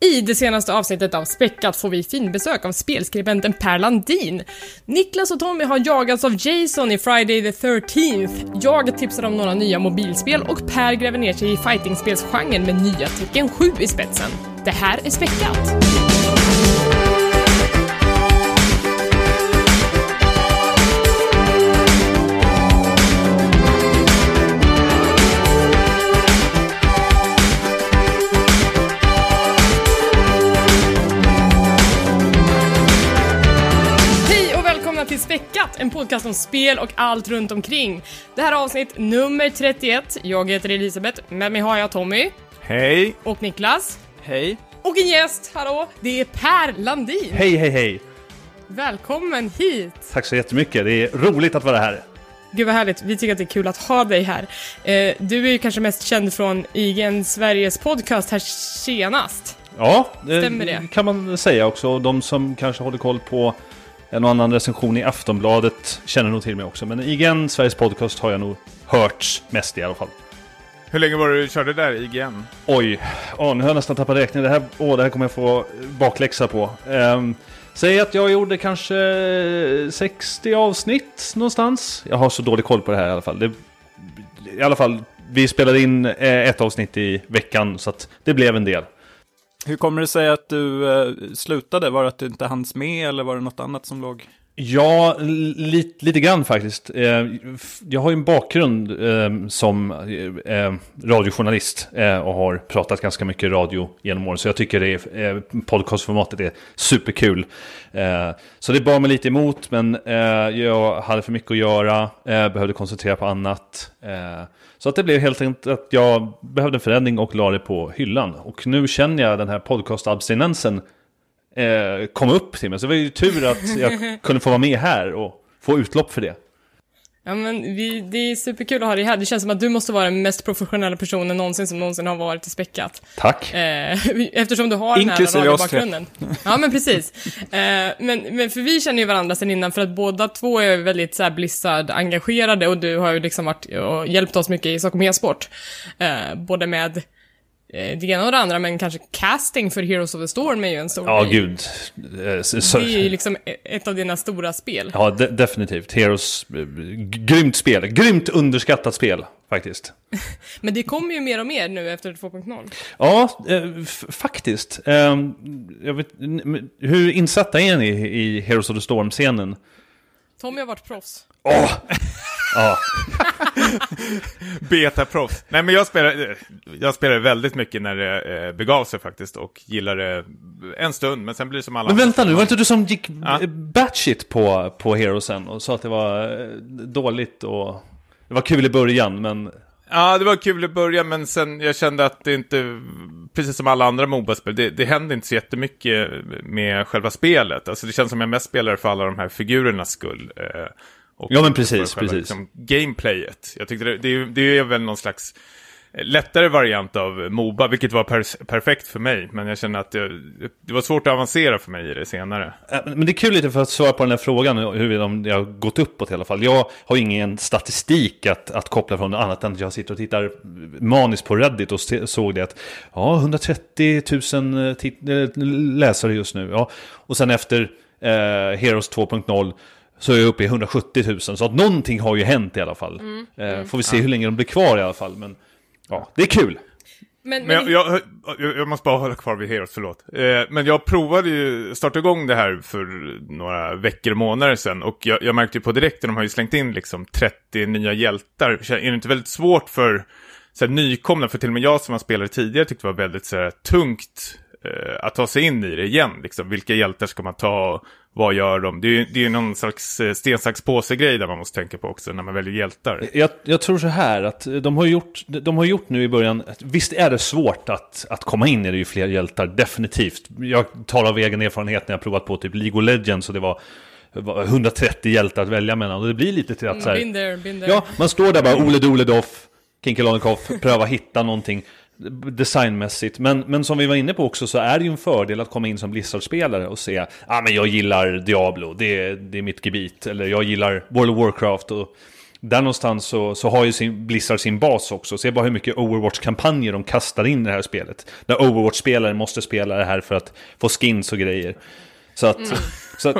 I det senaste avsnittet av Späckat får vi finbesök av spelskribenten Per Landin. Niklas och Tommy har jagats av Jason i Friday the 13th. Jag tipsar om några nya mobilspel och Per gräver ner sig i fightingspelsgenren med nya Tecken 7 i spetsen. Det här är Späckat! Späckat, en podcast om spel och allt runt omkring. Det här är avsnitt nummer 31. Jag heter Elisabeth, med mig har jag Tommy Hej! och Niklas. Hej. Och en gäst, hallå, det är Per Landin. Hej, hej, hej. Välkommen hit! Tack så jättemycket. Det är roligt att vara här. Gud vad härligt, vi tycker att det är kul att ha dig här. Eh, du är ju kanske mest känd från IGN Sveriges podcast här senast. Ja, Stämmer det? kan man säga också. De som kanske håller koll på en och annan recension i Aftonbladet känner nog till mig också. Men IGN, Sveriges podcast, har jag nog hört mest i alla fall. Hur länge var det du körde där, IGN? Oj, åh, nu har jag nästan tappat räkningen. Det här, åh, det här kommer jag få bakläxa på. Um, säg att jag gjorde kanske 60 avsnitt någonstans. Jag har så dålig koll på det här i alla fall. Det, I alla fall, vi spelade in eh, ett avsnitt i veckan så att det blev en del. Hur kommer det sig att du eh, slutade? Var det att du inte hanns med eller var det något annat som låg? Ja, li, lite grann faktiskt. Eh, Jag har ju en bakgrund eh, som eh, radiojournalist eh, och har pratat ganska mycket radio genom åren. Så jag tycker det är, eh, podcastformatet är superkul. Eh, Så det bar mig lite emot, men eh, jag hade för mycket att göra, eh, behövde koncentrera på annat. Eh, så att det blev helt enkelt att jag behövde en förändring och la det på hyllan. Och nu känner jag den här podcastabstinensen eh, kom upp till mig. Så det var ju tur att jag kunde få vara med här och få utlopp för det. Ja men vi, det är superkul att ha dig här. Det känns som att du måste vara den mest professionella personen någonsin som någonsin har varit i Späckat. Tack. Eh, eftersom du har Inklusive den här radiobakgrunden. Ja men precis. Eh, men, men för vi känner ju varandra sedan innan för att båda två är väldigt så här Blizzard-engagerade och du har ju liksom varit och hjälpt oss mycket i Stockholm e-sport. Eh, både med det ena och det andra, men kanske casting för Heroes of the Storm är ju en stor Ja, grej. gud. Eh, så- Det är ju liksom ett av dina stora spel. Ja, de definitivt. Heroes, eh, grymt spel. Grymt underskattat spel, faktiskt. Men det kommer ju mer och mer nu efter 2.0. Ja, eh, faktiskt. Eh, jag vet, hur insatta är ni i Heroes of the Storm-scenen? Tommy har varit proffs. Åh! Ja, Betaproffs. Nej men jag spelade, jag spelade väldigt mycket när det eh, begav sig faktiskt och gillade en stund, men sen blir det som alla men andra. vänta nu, var det inte du som gick Ja. ja. batshit på, på Heroesen och sa att det var eh, dåligt och... Det var kul i början, men... Ja, det var kul i början, men sen jag kände att det inte, precis som alla andra Moba-spel, det, det hände inte så jättemycket med själva spelet. Alltså det känns som jag mest spelar för alla de här figurernas skull. Eh, Ja, men precis, själva, precis. Liksom, gameplayet. Jag tyckte det, det, är- det är väl någon slags lättare variant av Moba, vilket var per, perfekt för mig. Men jag känner att det, det var svårt att avancera för mig i det senare. Eh, Men det är kul lite för att svara på den här frågan, huruvida om det har gått uppåt i alla fall. Jag har ingen statistik att, att koppla från annat än att jag sitter och tittar maniskt på Reddit och såg det att ja, 130 000 tit- eh, läsare just nu. Ja. Och sen efter eh, Heroes 2.0 så är jag uppe i 170 000. Så att någonting har ju hänt i alla fall. Eh, får vi se hur länge de blir kvar i alla fall. Men ja, det är kul. Men, Men men, jag, jag, jag, jag måste bara hålla kvar vid Heroes, förlåt. Eh, men jag provade ju, starta igång det här för några veckor och månader sedan. Och jag, jag märkte ju på direkten, de har ju slängt in liksom 30 nya hjältar. Är det inte väldigt svårt för så här, nykomna, för till och med jag som har spelat tidigare tyckte det var väldigt så här, tungt eh, att ta sig in i det igen. Liksom. Vilka hjältar ska man ta? Vad gör de? Det är ju det är ju någon slags eh, sten, sax, påse-grej där man måste tänka på också när man väljer hjältar. Jag, jag tror så här att de har gjort, de har gjort nu i början, visst är det svårt att, att komma in i det ju fler hjältar, definitivt. Jag talar av egen erfarenhet när jag provat på typ League of Legends och det var var 130 hjältar att välja mellan. Och det blir lite till att så här, been there, been there. Ja, man står där bara Ole Dole Doff, Lonikoff, pröva hitta någonting designmässigt. Men, men som vi var inne på också så är det ju en fördel att komma in som Blizzard-spelare och säga ah, men jag gillar Diablo, det är, det är mitt gebit. Eller jag gillar World of Warcraft och där någonstans så, så har ju sin, Blizzard sin bas också. Se bara hur mycket Overwatch-kampanjer de kastar in i det här spelet. Där Overwatch-spelare måste spela det här för att få skins och grejer. Så att... Mm. Så att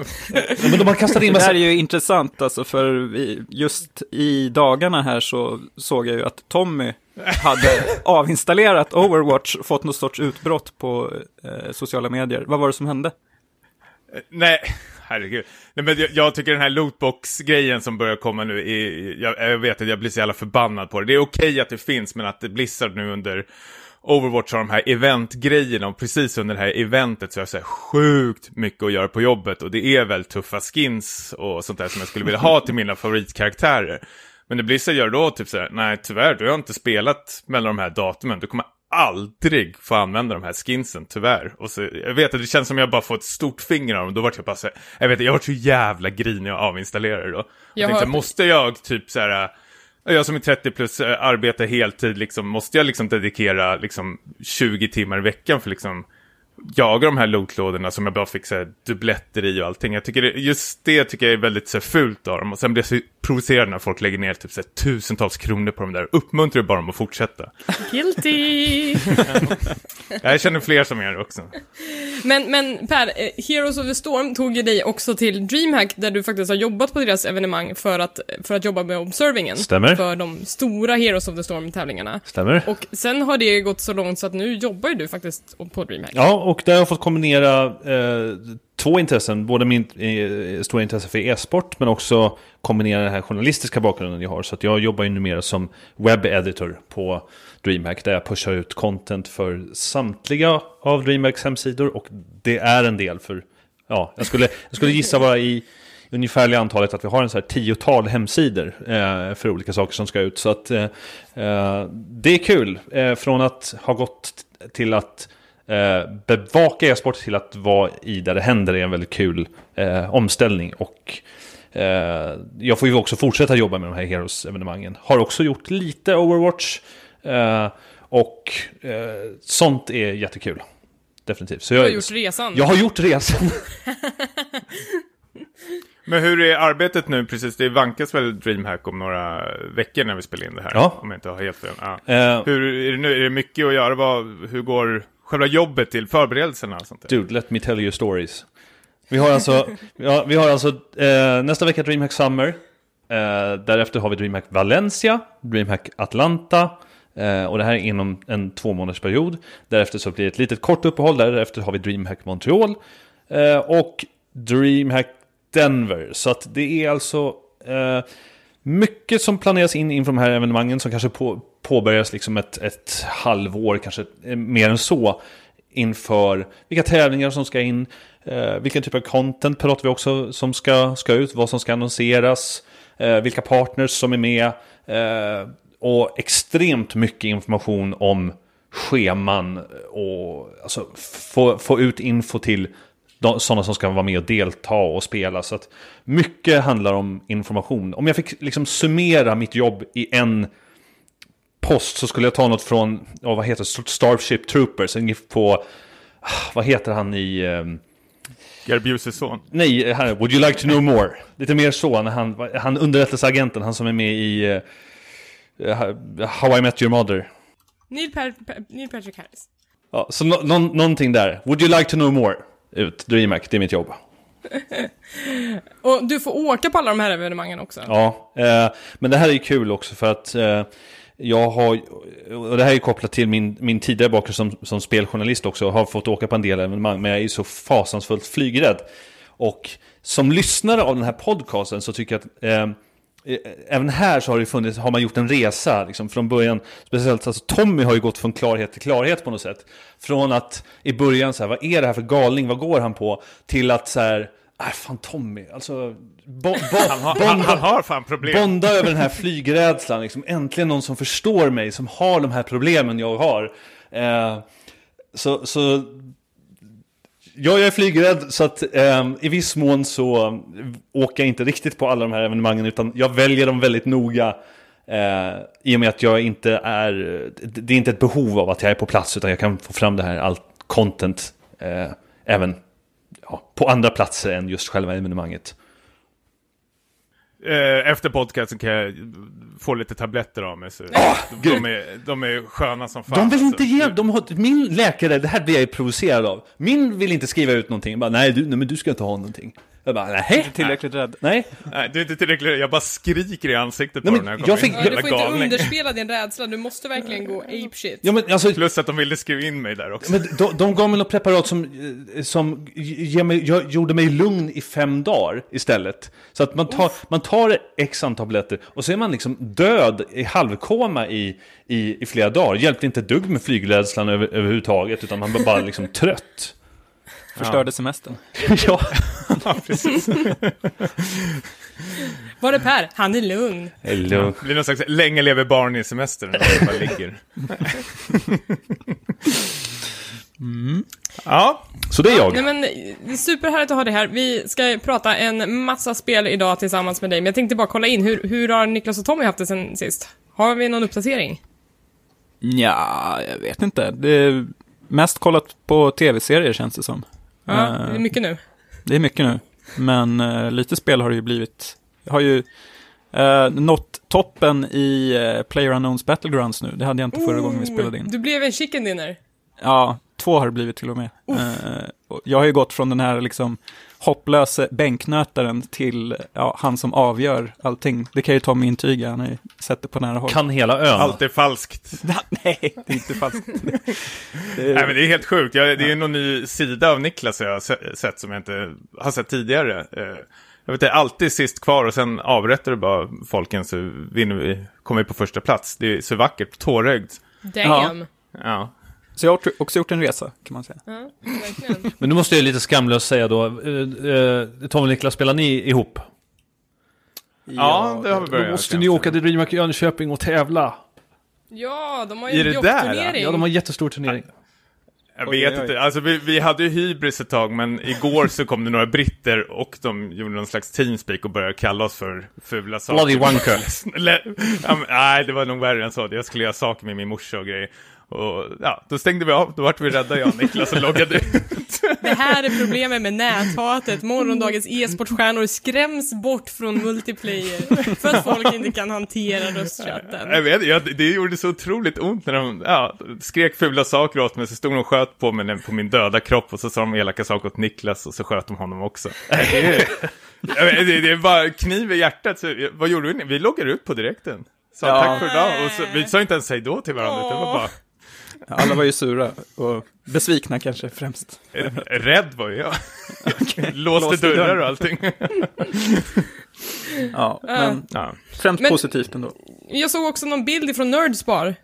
men de har kastat in massa... Det här är ju intressant alltså, för just i dagarna här så såg jag ju att Tommy hade avinstallerat Overwatch, fått något sorts utbrott på eh, sociala medier. Vad var det som hände? Eh, nej, herregud. Nej, men jag, jag tycker den här lootbox-grejen som börjar komma nu, är, jag, jag, vet att jag blir så jävla förbannad på det. Det är okej okay att det finns, men att det Blizzard nu under Overwatch har de här eventgrejerna och precis under det här eventet så har jag så här sjukt mycket att göra på jobbet och det är väl tuffa skins och sånt där som jag skulle vilja ha till mina favoritkaraktärer. Men det blir så gör då typ så här, nej tyvärr, du har inte spelat mellan de här datumen, du kommer aldrig få använda de här skinsen, tyvärr. Och så, jag vet att det känns som jag bara får ett stort finger av dem, då vart jag bara så jag vet jag vart så jävla grinig och avinstallerade då. Jag, jag tänkte, har... måste jag typ så här, jag som är 30 plus äh, arbetar heltid, liksom, måste jag liksom dedikera liksom 20 timmar i veckan för liksom jaga de här lootlådorna som jag bara fick så här, dubbletter i och allting. Jag tycker det, just det tycker jag är väldigt så här, fult av dem. Och sen blir jag så provocerad när folk lägger ner typ så här, tusentals kronor på dem där. Uppmuntrar bara dem att fortsätta. Guilty! jag känner fler som är det också. Men, men Per, eh, Heroes of the Storm tog ju dig också till DreamHack där du faktiskt har jobbat på deras evenemang för att, för att jobba med observingen. Stämmer. För de stora Heroes of the Storm-tävlingarna. Stämmer. Och sen har det gått så långt så att nu jobbar ju du faktiskt på DreamHack. Ja, och där har jag fått kombinera eh, två intressen. Både min eh, stora intresse för e-sport men också kombinera den här journalistiska bakgrunden jag har. Så att jag jobbar ju numera som webb-editor på DreamHack där jag pushar ut content för samtliga av DreamHacks hemsidor och det är en del för, ja, jag skulle, jag skulle gissa vara i ungefärliga antalet att vi har en så här tiotal hemsidor eh, för olika saker som ska ut. Så att eh, eh det är kul. Eh, från att ha gått till att eh, bevaka e-sport till att vara i där det händer är en väldigt kul eh, omställning. Och eh, jag får ju också fortsätta jobba med de här Heroes-evenemangen. Har också gjort lite Overwatch. Eh, och eh, sånt är jättekul. Definitivt. Så jag, du har gjort resan. Jag har gjort resan. Men hur är arbetet nu precis? Det vankas väl DreamHack om några veckor när vi spelar in det här? Ja. Om jag inte har helt fel. Ja. Uh, hur är det nu? Är det mycket att göra? Vad, hur går själva jobbet till förberedelserna och sånt där. Dude, let me tell you stories. Vi har alltså, ja, vi har alltså eh, nästa vecka DreamHack Summer. Eh, därefter har vi DreamHack Valencia, DreamHack Atlanta. Eh, och det här är inom en två månaders period. Därefter så blir det ett litet kort uppehåll. Därefter har vi DreamHack Montreal. Eh, och DreamHack Denver. Så att det är alltså eh, mycket som planeras in inför de här evenemangen som kanske på, påbörjas liksom ett, ett halvår, kanske eh, mer än så, inför vilka tävlingar som ska in, eh, vilken typ av content pratar vi också som ska, ska ut, vad som ska annonseras, eh, vilka partners som är med eh, och extremt mycket information om scheman och alltså, få, få ut info till sådana som ska vara med och delta och spela. Så att mycket handlar om information. Om jag fick liksom summera mitt jobb i en post så skulle jag ta något från, oh, vad heter det, Starship Troopers, på, ah, vad heter han i... Um, son? Nej, här, Would you like to know more? Lite mer så, när han, han underrättelseagenten, han som är med i uh, How I Met Your Mother. Neil, per, Neil Patrick Harris. Ja, så no, no, någonting där. Would you like to know more? Ut, DreamHack, det är mitt jobb. och du får åka på alla de här evenemangen också. Ja, eh, men det här är kul också för att eh, jag har, och det här är kopplat till min, min tidigare bakgrund som, som speljournalist också, har fått åka på en del evenemang, men jag är så fasansfullt flygrädd. Och som lyssnare av den här podcasten så tycker jag att eh, Även här så har, det funnits, har man gjort en resa liksom, från början. Speciellt alltså, Tommy har ju gått från klarhet till klarhet på något sätt. Från att i början så här, vad är det här för galning, vad går han på? Till att så här, Nej, fan Tommy. Alltså, bo, bo, han, har, bonda, han, han, har fan problem. Bonda över den här flygrädslan. Liksom. Äntligen någon som förstår mig, som har de här problemen jag har. Eh, så, så ja, jag är flygrädd, så att eh, i viss mån så åker jag inte riktigt på alla de här evenemangen, utan jag väljer dem väldigt noga. Eh, I och med att jag inte är, det är inte ett behov av att jag är på plats, utan jag kan få fram det här allt content eh, även ja, på andra platser än just själva evenemanget. Eh, efter podcasten kan jag få lite tabletter av mig. Så Ah, de, gud. är, de är sköna som fan. De vill inte ge, de har, min läkare, det här blir jag provocerad av. Min vill inte skriva ut någonting. Bara, nej, du, nej men du ska inte ha någonting. Jag bara, nej. Tillräckligt rädd. Nej. Nej, du är inte tillräckligt, jag bara skriker i ansiktet på Nej, den men här jag fick- Ja, du får inte galning. underspela din rädsla, du måste verkligen gå apeshit. Ja men alltså, Plus att de ville skriva in mig där också. men de, de gav mig något preparat som, eh, som ge mig, jag, gjorde mig lugn i fem dagar istället. Så att man tar, man tar x antal tabletter och så är man liksom död i halvkoma i, i, i flera dagar. Hjälpte inte dugg med flygrädslan över, överhuvudtaget, utan man var bara liksom trött. Förstörde semestern. ja. Ja, precis. Var det Per? Han är lugn. Lugn. Det blir någon slags länge lever barn i semestern. när bara ligger. Ja, Så det är jag. Nej men, det är superhärligt att ha dig här. Vi ska prata en massa spel idag tillsammans med dig, men jag tänkte bara kolla in, hur, hur har Niklas och Tommy haft det sen sist? Har vi någon uppdatering? Ja, jag vet inte. Det är mest kollat på tv-serier känns det som. Ja, Eh, det är mycket nu. Det är mycket nu. Men eh, lite spel har det ju blivit. Jag har ju uh, nått toppen i uh, Player Unknowns Battlegrounds nu. Det hade jag inte förra gången vi spelade in. Du blev en chicken dinner. Ja, två har det blivit till och med. Eh, och jag har ju gått från den här liksom hopplöse bänknötaren till ja, han som avgör allting. Det kan ju Tommy intyga, han har ju sett det på nära håll. Kan hela ön. allt är falskt. Nej, det är inte falskt. Nej, men det är helt sjukt. Jag, det är någon ny sida av Niklas jag har se- sett som jag inte har sett tidigare. Eh, Jag vet, det är alltid sist kvar och sen avrättar du bara folken så vinner vi, kommer vi på första plats. Det är så vackert, tårögd. Damn. Ja. Så jag har också gjort en resa, kan man säga. Ja. Men nu måste jag lite skamlöst säga då, eh, eh, Tom och Niklas, spelar ni ihop? Ja, det har vi Då börjat. måste ni åka till DreamHack Jönköping och tävla. Ja, de har ju en jobbturnering. Ja, de har en jättestor turnering. Jag vet oj, oj. inte, alltså vi, vi hade ju hybris ett tag, men igår så kom det några britter och de gjorde någon slags teamspeak och började kalla oss för fula saker. Bloody wanker. Ja, nej, det var nog värre än så. Jag skulle göra saker med min morsa och grejer. Och ja, då stängde vi av, då vart vi rädda jag och Niklas och loggade ut. Det här är problemet med näthatet. Morgondagens e-sportstjärnor skräms bort från multiplayer för att folk inte kan hantera röstchatten. Jag vet, jag, det gjorde så otroligt ont när de ja, skrek fula saker åt mig, så stod de och sköt på mig på min döda kropp och så sa de elaka saker åt Niklas och så sköt de honom också. Vet, det, är bara kniv i hjärtat, så, vad gjorde vi? Vi loggade ut på direkten. Sa Ja. tack för idag och så, vi sa inte ens hej då till varandra, utan det var bara, Alla var ju sura och besvikna kanske främst. rädd var ju jag. Låste Låste dörrar dörren. och allting. Ja, men Ja. främst Men- positivt ändå. Jag såg också någon bild ifrån Nerdspar.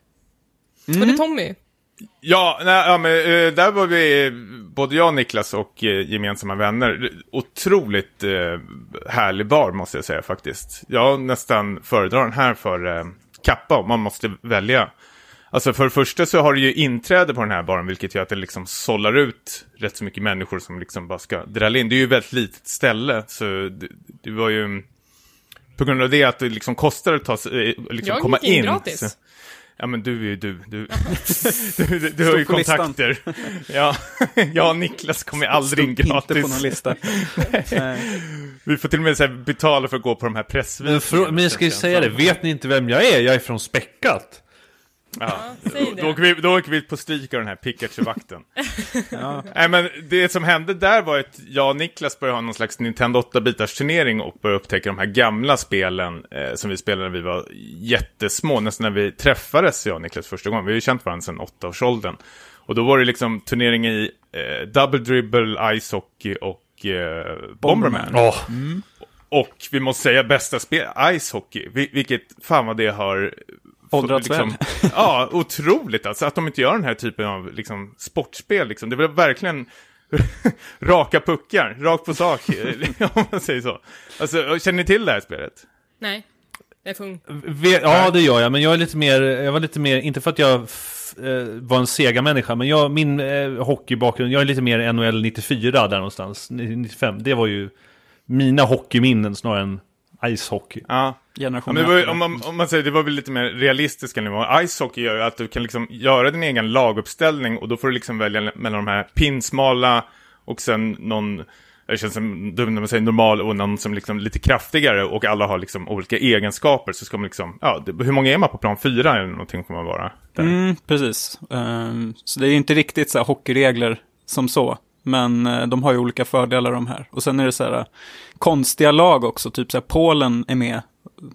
Var Mm. det Tommy? Ja, nej, ja men eh, där var vi, eh, både jag och Niklas och eh, gemensamma vänner. Otroligt eh, härlig bar måste jag säga faktiskt. Jag nästan föredrar den här för eh, kappa om man måste välja. Alltså för det första så har du ju inträde på den här baren vilket gör att det liksom sållar ut rätt så mycket människor som liksom bara ska drälla in. Det är ju ett väldigt litet ställe så det, det var ju på grund av det att det liksom kostar att ta sig, eh, liksom Jag komma gick in in. gratis. Så, ja men du är ju du. Du, du, du, du har ju kontakter. Ja, jag och Niklas kommer aldrig in Stod Inte på någon gratis. lista. Vi får till och med så här, betala för att gå på de här Men, pressvisningarna. för, men jag ska ju säga det, vet ni inte vem jag är? Jag är från Späckat. Ja. Då, åker vi, då åker vi på stryk av den här Pikachu-vakten. Ja. Nej men det som hände där var att jag och Niklas började ha någon slags Nintendo 8-bitars turnering och började upptäcka de här gamla spelen eh, som vi spelade när vi var jättesmå, nästan när vi träffades jag och Niklas första gången. Vi har ju känt varandra sedan åttaårsåldern. Och då var det liksom turnering i eh, double dribble, ice hockey och eh, Bomberman. Åh, Och vi måste säga bästa spel, Ice Hockey, vil- vilket fan vad det har... Åldrats Ja, otroligt alltså, att de inte gör den här typen av liksom, sportspel liksom. Det var verkligen raka puckar, rakt på sak, om man säger så. Alltså, känner ni till det här spelet? Nej. Det är ve- ja det gör jag, men jag är lite mer, jag var lite mer, inte för att jag f- eh, var en Sega-människa, men jag, min eh, hockeybakgrund, jag är lite mer NHL 94 där någonstans, 95. Det var ju mina hockeyminnen snarare än ishockey. Ja. Ja, Generation det var, om, man, om man säger det var väl lite mer realistiska nivåer. Ice hockey gör ju att du kan liksom göra din egen laguppställning och då får du liksom välja mellan de här pinsmala och sen någon det känns som dumt när man säger normal och någon som liksom lite kraftigare och alla har liksom olika egenskaper så ska man liksom, ja, det, hur många är man på plan fyra eller någonting får man vara? Där. Mm, precis. Um, så det är inte riktigt så här hockeyregler som så. Men uh, de har ju olika fördelar de här. Och sen är det så här uh, konstiga lag också, typ så här Polen är med.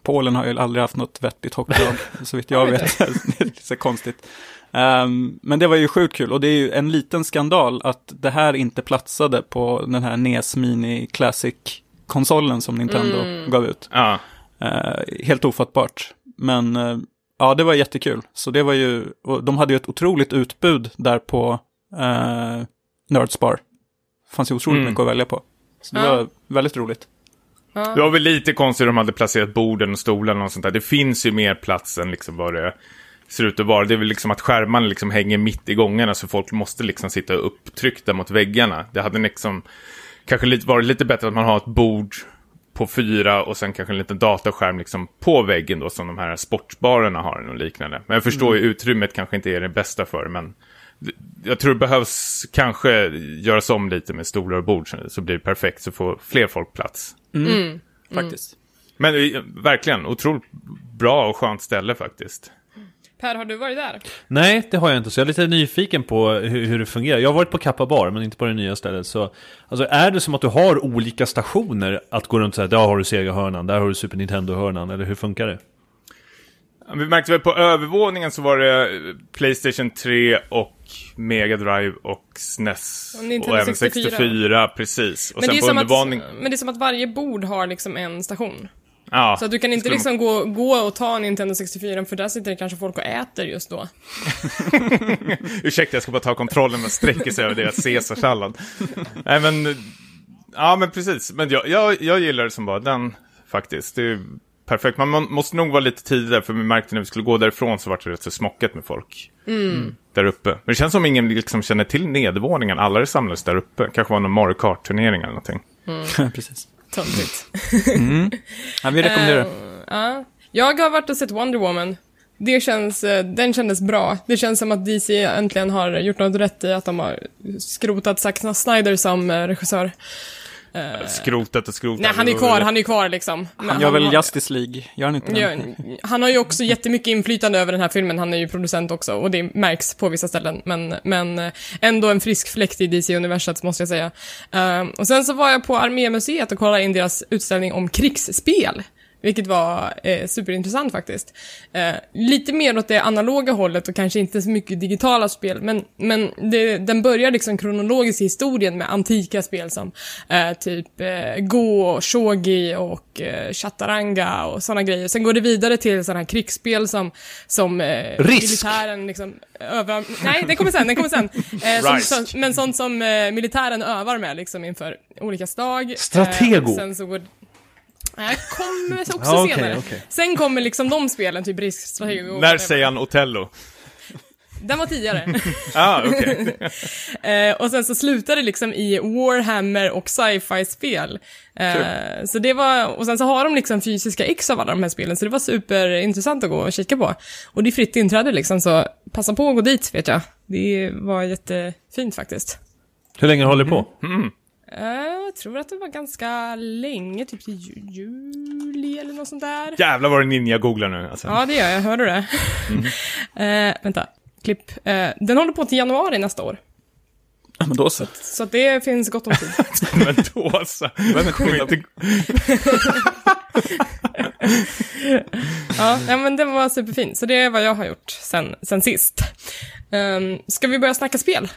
Polen har ju aldrig haft något vettigt hockeylag, så vitt jag vet. det är så konstigt. Um, men det var ju sjukt kul och det är ju en liten skandal att det här inte platsade på den här NES Mini Classic-konsolen som Nintendo mm. gav ut. Ja. Uh, helt ofattbart. Men uh, ja, det var jättekul. Så det var ju, och de hade ju ett otroligt utbud där på uh, Nerdspar. Det fanns ju otroligt mm. mycket att välja på. Så det ja. var väldigt roligt. Det var väl lite konstigt om de hade placerat borden och stolarna och sånt där. Det finns ju mer plats än liksom vad det ser ut att vara. Det är väl liksom att skärmarna liksom hänger mitt i gångarna så folk måste liksom sitta upptryckta mot väggarna. Det hade liksom kanske lite, varit lite bättre att man har ett bord på fyra och sen kanske en liten dataskärm liksom på väggen då som de här sportbarerna har och liknande. Men jag förstår mm. ju utrymmet kanske inte är det bästa för men jag tror det behövs kanske göras om lite med stolar och bord så blir det perfekt så får fler folk plats. Mm. Mm. Faktiskt. Men eh, verkligen, otroligt bra och skönt ställe faktiskt. Per, har du varit där? Nej, det har jag inte. Så jag är lite nyfiken på hur, hur det fungerar. Jag har varit på Kappa Bar, men inte på det nya stället. Så, alltså, är det som att du har olika stationer att gå runt och säga, där har du Sega-hörnan, där har du Super Nintendo-hörnan, eller hur funkar det? Vi märkte väl på övervåningen så var det Playstation 3 och Mega Drive och SNES. Och, och även 64, 64 precis. Och men, sen på undervåning... att, men det är som att varje bord har liksom en station. Ja, så att du kan inte liksom gå, gå och ta Nintendo 64 för där sitter det kanske folk och äter just då. Ursäkta, jag ska bara ta kontrollen och sträcker sig över deras caesarsallad. Nej men, ja men precis. Men jag, jag, jag gillar det som bara den faktiskt. Det är perfekt. Man måste nog vara lite tidigare för vi märkte när vi skulle gå därifrån så var det rätt så smockat med folk. Mm. Där uppe. Men det känns som ingen liksom känner till nedervåningen. Alla samlades där uppe. Kanske var någon Mario Kart-turnering eller någonting. Mm. precis. Töntigt. mm. Ja, vi rekommenderar uh, ja. Jag har varit och sett Wonder Woman. Det känns, eh, den kändes bra. Det känns som att DC äntligen har gjort något rätt i att de har skrotat Zack Snyder som eh, regissör. Uh, skrotat och skrotat. Nej, han är kvar, han är kvar liksom. Men han gör väl Justice League, gör han inte ja, Han har ju också jättemycket inflytande över den här filmen, han är ju producent också, och det märks på vissa ställen. Men, men eh, ändå en frisk fläkt i DC-universet, måste jag säga. Uh, och sen så var jag på Armémuseet och kollade in deras utställning om krigsspel. Vilket var eh, superintressant faktiskt. Eh, lite mer åt det analoga hållet och kanske inte så mycket digitala spel, men, men det, den börjar liksom kronologiskt i historien med antika spel som eh, typ eh, Go, och Shogi och eh, Chaturanga och sådana grejer. Sen går det vidare till sådana här krigsspel som, som eh, militären liksom övar... Nej, det kommer sen, det kommer sen. Eh, som, som, men sånt som eh, militären övar med liksom inför olika slag. Stratego! Eh, sen så går jag kommer också ja, okay, senare. Okay. Sen kommer liksom de spelen, typ riskstrategi. När säger han Otello? Den var tidigare. ah, okay. eh, och sen så slutade det liksom i Warhammer och sci-fi-spel. Eh, så det var, och sen så har de liksom fysiska ex av alla de här spelen, så det var superintressant att gå och kika på. Och det är fritt inträde liksom, så passa på att gå dit vet jag. Det var jättefint faktiskt. Hur länge håller det på? Mm. Eh, jag tror att det var ganska länge, typ till juli eller något sånt där. Jävlar vad du ninja-googlar nu alltså. Ja, det gör jag. Hör du det? Mm. uh, vänta, klipp. Uh, den håller på till januari nästa år. Ja, men då så. Så, så det finns gott om tid. men då så. Men inte... ja, men det var superfint. Så det är vad jag har gjort sen, sen sist. Um, ska vi börja snacka spel?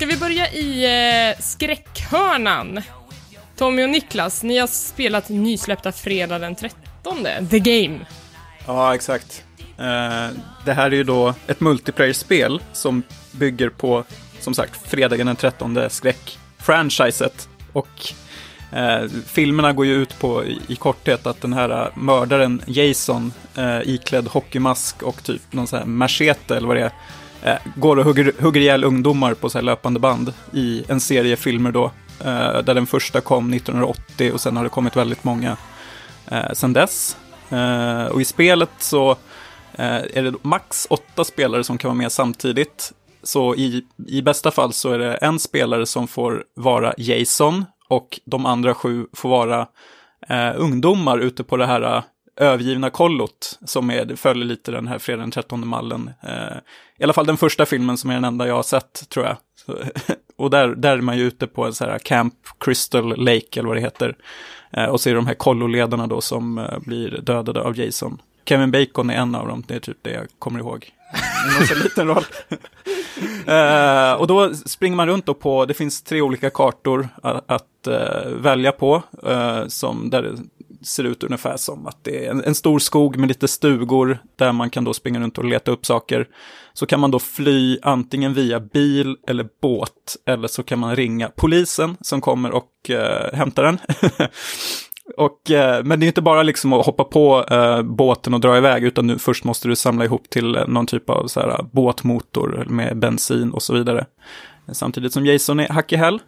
Ska vi börja i eh, skräckhörnan? Tommy och Niklas, ni har spelat nysläppta fredag den 13, The Game. Ja, exakt. Eh, det här är ju då ett multiplayer-spel som bygger på, som sagt, fredagen den 13 skräck-franchiset. Och eh, filmerna går ju ut på, i, i korthet, att den här eh, mördaren Jason, eh, iklädd hockeymask och typ någon sån här machete eller vad det är, eh, går och hugger, hugger ihjäl ungdomar på så här löpande band i en serie filmer då. Eh, där den första kom 1980 och sen har det kommit väldigt många eh, sen dess. Eh, och i spelet så eh, är det max åtta spelare som kan vara med samtidigt. Så i, i bästa fall så är det en spelare som får vara Jason och de andra sju får vara eh, ungdomar ute på det här eh, övergivna kollot som är, följer lite den här fredag den 13 mallen. Eh, I alla fall den första filmen som är den enda jag har sett tror jag. Så, och där, där är man ju ute på en sån här Camp Crystal Lake eller vad det heter. Eh, och så är det de här kolloledarna då som eh, blir dödade av Jason. Kevin Bacon är en av dem, det är typ det jag kommer ihåg. Någon så liten roll. uh, och då springer man runt då på, det finns tre olika kartor att, att uh, välja på. uh, som där ser ut ungefär som att det är en, en stor skog med lite stugor där man kan då springa runt och leta upp saker. Så kan man då fly antingen via bil eller båt eller så kan man ringa polisen som kommer och eh, hämtar den. Och, eh, men det är inte bara liksom att hoppa på eh, båten och dra iväg, utan nu, först måste du samla ihop till eh, någon typ av så här, eh, båtmotor med bensin och så vidare. Samtidigt som Jason är hack i häl.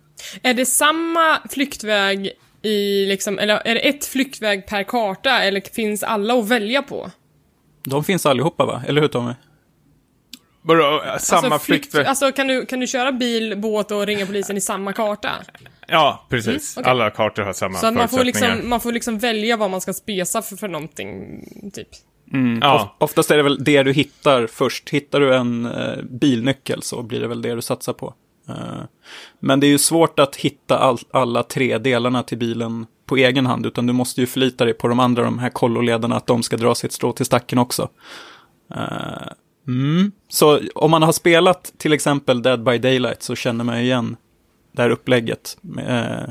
Är det samma flyktväg i liksom, eller är det ett flyktväg per karta eller finns alla att välja på? De finns allihopa va? Eller hur Tommy? Vadå, samma alltså, flykt, flyktväg? Alltså kan du, kan du köra bil, båt och ringa polisen i samma karta? Ja, precis. Mm, okej. Alla kartor har samma Så att man får, liksom, man får liksom välja vad man ska spesa för, för någonting, typ. Ja, Oftast är det väl det du hittar först. Hittar du en eh, bilnyckel så blir det väl det du satsar på. Eh, men det är ju svårt att hitta all, alla tre delarna till bilen på egen hand, utan du måste ju förlita dig på de andra, de här kolloledarna, att de ska dra sitt strå till stacken också. Eh, mm. Så om man har spelat till exempel Dead by Daylight så känner man igen det här upplägget. Eh,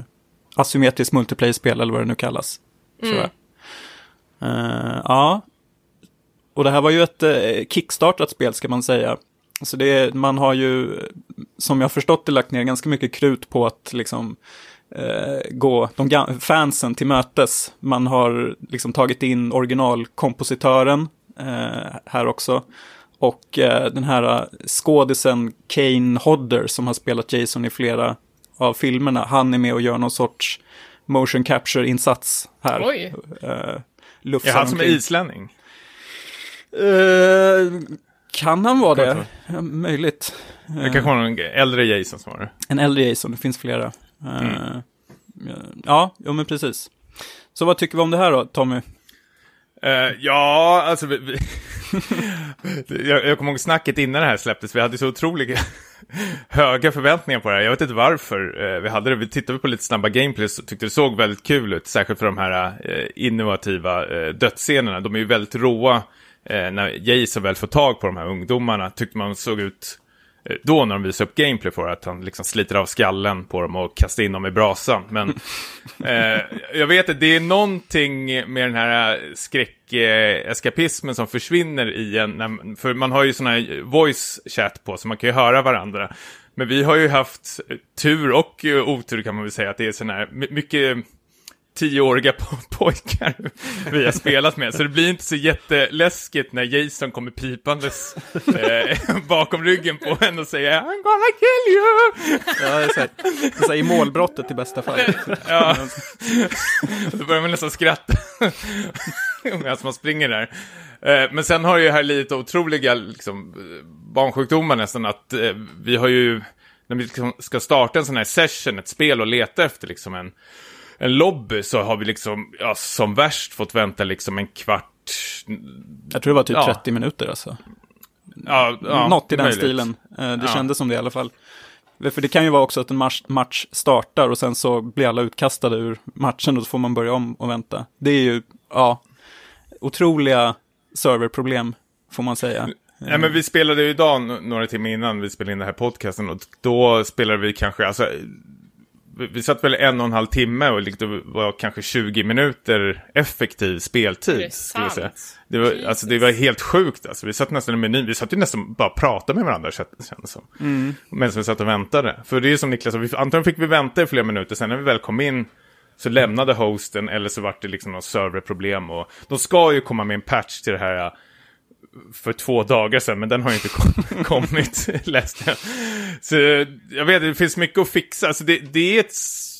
asymmetriskt multiplayer-spel eller vad det nu kallas. Tror jag. Eh, ja, och det här var ju ett eh, kickstartat spel ska man säga. Så det är, man har ju, som jag har förstått det, lagt ner ganska mycket krut på att liksom eh, gå de fansen till mötes. Man har liksom tagit in originalkompositören eh, här också. Och eh, den här eh, skådisen Kane Hodder som har spelat Jason i flera av filmerna, han är med och gör någon sorts motion capture-insats här. Oj. Eh, är han som är islänning? Eh, kan han vara det? Ja, möjligt. Det kanske var någon äldre Jason som var det. En äldre Jason, det finns flera. Eh, Mm. Ja, jo men precis. Så vad tycker vi om det här då, Tommy? Eh, ja, alltså vi, vi jag, jag kommer ihåg snacket innan det här släpptes. Vi hade så otroligt höga förväntningar på det här. Jag vet inte varför eh, vi hade det. Vi tittade på lite snabba gameplays och tyckte det såg väldigt kul ut. Särskilt för de här eh, innovativa eh, dödsscenerna. De är ju väldigt råa. Eh, när Jason väl får tag på de här ungdomarna tyckte man såg ut eh, då när de visade upp gameplay för att han liksom sliter av skallen på dem och kastar in dem i brasan. Men eh, jag vet att det är någonting med den här skräckeskapismen som försvinner i en, när, för man har ju sån här voice chat på så man kan ju höra varandra. Men vi har ju haft tur och eh, otur kan man väl säga att det är sån här my- mycket tioåriga po- pojkar vi har spelat med. Så det blir inte så jätteläskigt när Jason kommer pipandes eh, bakom ryggen på en och säger I'm gonna kill you! Ja, det är så här, det är så här, i målbrottet i bästa fall. Ja. Då börjar man nästan skratta medan man springer där. Eh, Men sen har ju här lite otroliga liksom, barnsjukdomar nästan att eh, vi har ju, när vi liksom ska starta en sån här session, ett spel och leta efter liksom en, en lobby så har vi liksom, ja, som värst fått vänta liksom en kvart. Jag tror det var typ Ja. 30 minuter alltså. Ja, ja, Något i den möjligt. stilen. Eh, Det Ja. kändes som det i alla fall. För det kan ju vara också att en match, match startar och sen så blir alla utkastade ur matchen och så får man börja om och vänta. Det är ju, ja, otroliga serverproblem får man säga. Nej, men vi spelade ju idag, några timmar innan vi spelade in den här podcasten, och då spelade vi kanske, alltså, vi, satt väl en och en halv timme och det var kanske 20 minuter effektiv Det speltid, är skulle jag säga. Det var, Jesus. alltså, det var helt sjukt, alltså. Vi satt nästan i menyn, vi satt ju nästan bara och pratade med varandra, kändes det som. Mm. Medan vi satt och väntade. För det är som Niklas sa, vi- antagligen fick vi vänta i flera minuter, sen när vi väl kom in så lämnade hosten eller så vart det liksom något serverproblem och de ska ju komma med en patch till det här för två dagar sedan, men den har ju inte kom, kommit, läste jag. Så jag vet, det finns mycket att fixa. Alltså det, det är ett,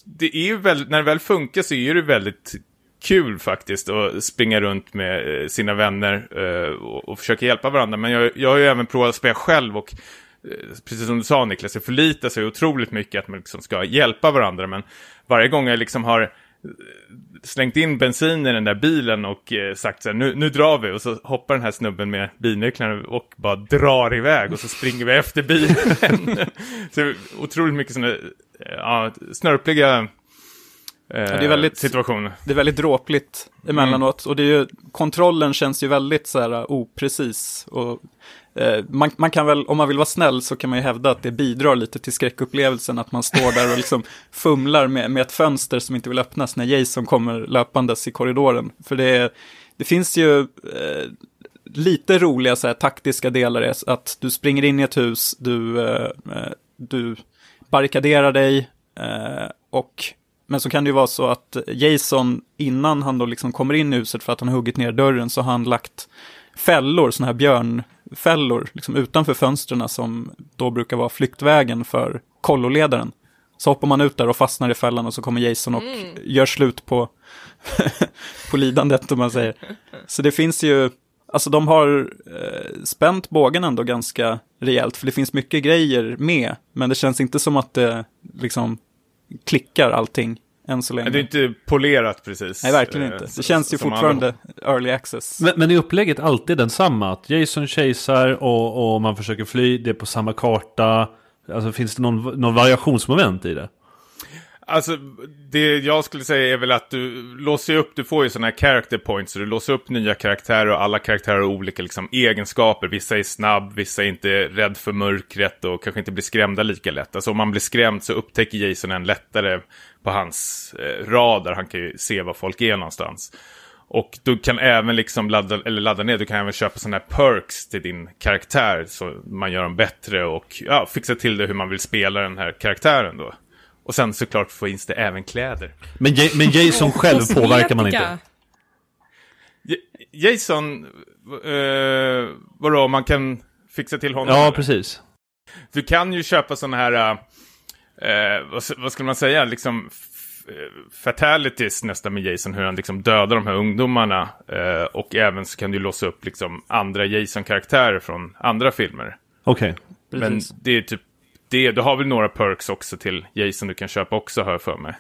det är ju väldigt, när det väl funkar så är det väldigt kul faktiskt att springa runt med eh, sina vänner eh, och, och försöka hjälpa varandra. Men jag, jag har ju även provat att spela själv och eh, precis som du sa Niklas, jag förlitar sig otroligt mycket att man liksom ska hjälpa varandra. Men varje gång jag liksom har eh, slängt in bensin i den där bilen och eh, sagt så här, nu, nu drar vi. Och så hoppar den här snubben med bilnycklarna och bara drar iväg och så springer vi efter bilen. så otroligt mycket sådana, ja, snörpliga Ja, det är väldigt- situationer. Det är väldigt dråpligt emellanåt. Och det är ju, kontrollen känns ju väldigt så här oprecis. Och, eh, Eh, man, man kan väl, om man vill vara snäll så kan man ju hävda att det bidrar lite till skräckupplevelsen. Att man står där och liksom fumlar med, med ett fönster som inte vill öppnas när Jason kommer löpandes i korridoren. För det, är- det finns ju eh, lite roliga så här, taktiska delar. är Att du springer in i ett hus, du, eh, eh, du barrikaderar dig eh, och men så kan det ju vara så att Jason, innan han då liksom kommer in i huset för att han har huggit ner dörren, så har han lagt fällor, sådana här björnfällor, liksom utanför fönstren som då brukar vara flyktvägen för kolloledaren. Så hoppar man ut där och fastnar i fällan och så kommer Jason och gör slut på, på lidandet, om man säger. Så det finns ju, alltså de har eh, spänt bågen ändå ganska rejält, för det finns mycket grejer med, men det känns inte som att det liksom klickar allting än så länge. Men det är inte polerat precis. Nej, verkligen eh, inte. Det känns ju fortfarande early access. Men, men är upplägget alltid densamma? Att Jason chasear och, och man försöker fly, det är på samma karta. Alltså finns det någon, någon variationsmoment i det? Alltså, det jag skulle säga är väl att du låser upp, du får ju sådana här character points, så du låser upp nya karaktärer och alla karaktärer har olika liksom, egenskaper. Vissa är snabb, vissa är inte rädd för mörkret och kanske inte blir skrämda lika lätt. Alltså om man blir skrämd så upptäcker Jason en lättare på hans eh, radar, han kan ju se var folk är någonstans. Och du kan även liksom ladda, eller ladda ner, du kan även köpa sådana här perks till din karaktär så man gör dem bättre och ja, fixa till det hur man vill spela den här karaktären då. Och sen såklart finns det även kläder. Men, Ja- men Jason själv påverkar man inte? J- Jason, eh, vadå, man kan fixa till honom? Ja, eller? precis. Du kan ju köpa sådana här, eh, vad, s- vad skulle man säga, liksom eh, fatalities nästan med Jason, hur han liksom dödar de här ungdomarna. Eh, och även så kan du låsa upp liksom andra Jason-karaktärer från andra filmer. Okej. Men Precis. det är typ det, du har väl några perks också till Jason du kan köpa också, jag för mig.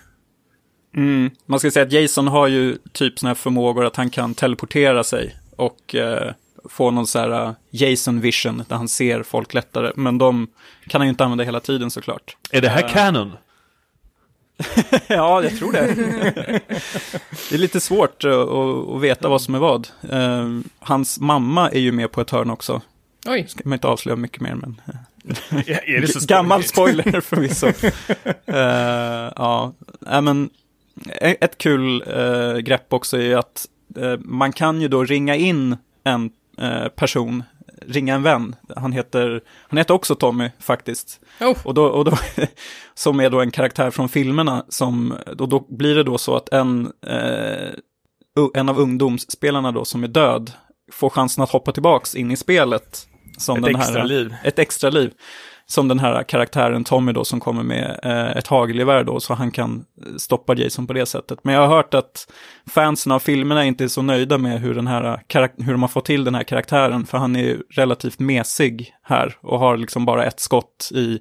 Mm. Man ska säga att Jason har ju typ sådana här förmågor att han kan teleportera sig och eh, få någon så här eh, Jason vision där han ser folk lättare. Men de kan han ju inte använda hela tiden såklart. Är det här canon? ja, jag tror det. det är lite svårt eh, att, veta vad som är vad. Eh, hans mamma är ju med på ett hörn också. Oj. Ska man inte avslöja mycket mer, men... Är det så Gammal spoiler förvisso. uh, ja, Nej, men e- ett kul eh, grepp också är att eh, man kan ju då ringa in en eh, person, ringa en vän. Han heter, han heter också Tommy faktiskt. Oh. Och då, och då, som är då en karaktär från filmerna som, och då blir det då så att en, eh, en av ungdomsspelarna då som är död får chansen att hoppa tillbaks in i spelet. Som Ett den extra här, liv. Ett extra liv. Som den här karaktären Tommy då som kommer med eh, ett hagelgevär då så han kan eh, stoppa Jason på det sättet. Men jag har hört att fansen av filmerna inte är så nöjda med hur, den här, karak- hur de har fått till den här karaktären. För han är ju relativt mesig här och har liksom bara ett skott i, eh,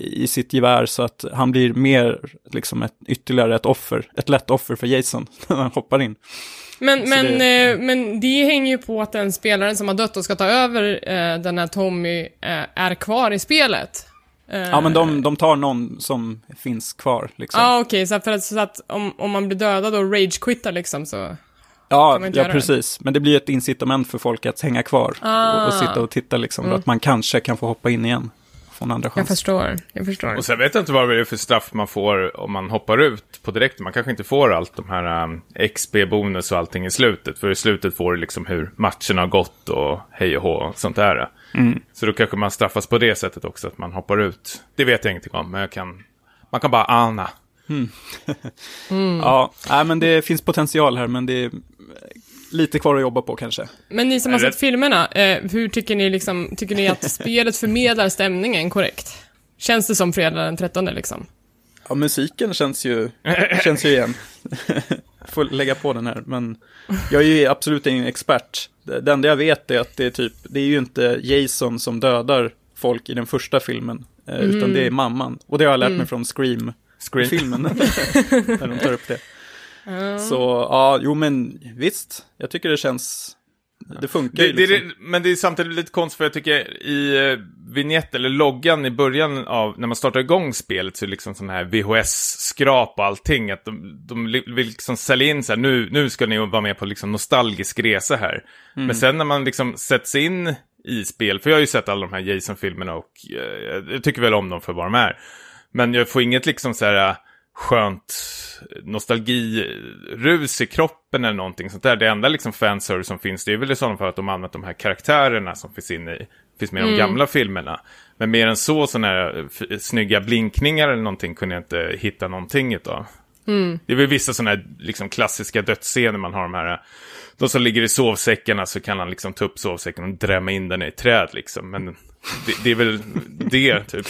i sitt gevär. Så att han blir mer liksom ett, ytterligare ett offer, ett lätt offer för Jason när han hoppar in. Men, Så men, det- eh, men det hänger ju på att den spelaren som har dött och ska ta över eh, den här Tommy eh, är kvar i spelet. Eh, Ja, men de, de tar någon som finns kvar liksom. Ja, okej, så, att- för att, så att om, om man blir dödad och rage-quittar liksom så... Ja, ja göra det? precis. Men det blir ett incitament för folk att hänga kvar Ah. och, och sitta och titta liksom. För att man kanske kan få hoppa in igen. Få en andra Jag chans. förstår, jag förstår. Och sen vet jag inte vad det är för straff man får om man hoppar ut på direkt. Man kanske inte får allt de här um, XP-bonus och allting i slutet. För i slutet får du liksom hur matcherna har gått och hej och hå och sånt där. Så då kanske man straffas på det sättet också, att man hoppar ut. Det vet jag ingenting om, men jag kan... Man kan bara ana. Ja, nej, men det finns potential här, men det är lite kvar att jobba på kanske. Men ni som har sett filmerna, eh, hur tycker ni liksom, tycker ni att spelet förmedlar stämningen korrekt? Känns det som fredag den 13 liksom? Ja, musiken känns ju, känns ju igen. får lägga på den här, men jag är ju absolut ingen expert. Det enda jag vet är att det är typ, det är ju inte Jason som dödar folk i den första filmen, eh, utan det är mamman. Och det har jag lärt mig från Scream-filmen, när de tar upp det. Så, ja, jo men visst, jag tycker det känns, det funkar Det, ju liksom. det, men det är samtidigt lite konstigt för jag tycker i eh, vignett eller loggan i början av när man startar igång spelet så är det liksom sån här VHS-skrap och allting. Att de, de vill liksom sälja in så här, nu, nu ska ni vara med på liksom nostalgisk resa här. Men sen när man liksom sätts in i spel, för jag har ju sett alla de här Jason-filmerna och eh, jag tycker väl om dem för vad de är. Men jag får inget liksom så här skönt nostalgirus i kroppen eller någonting sånt där. Det enda liksom fanservice som finns, det är väl i sådana fall att de använt de här karaktärerna som finns inne i, finns med i de gamla filmerna. Men mer än så, sådana här eh, snygga blinkningar eller någonting kunde jag inte hitta någonting utav. Det är väl vissa sådana här liksom klassiska dödsscener man har de här, de som ligger i sovsäckarna så kan han liksom ta upp sovsäcken och drämma in den i ett träd liksom. Men det, det är väl det typ.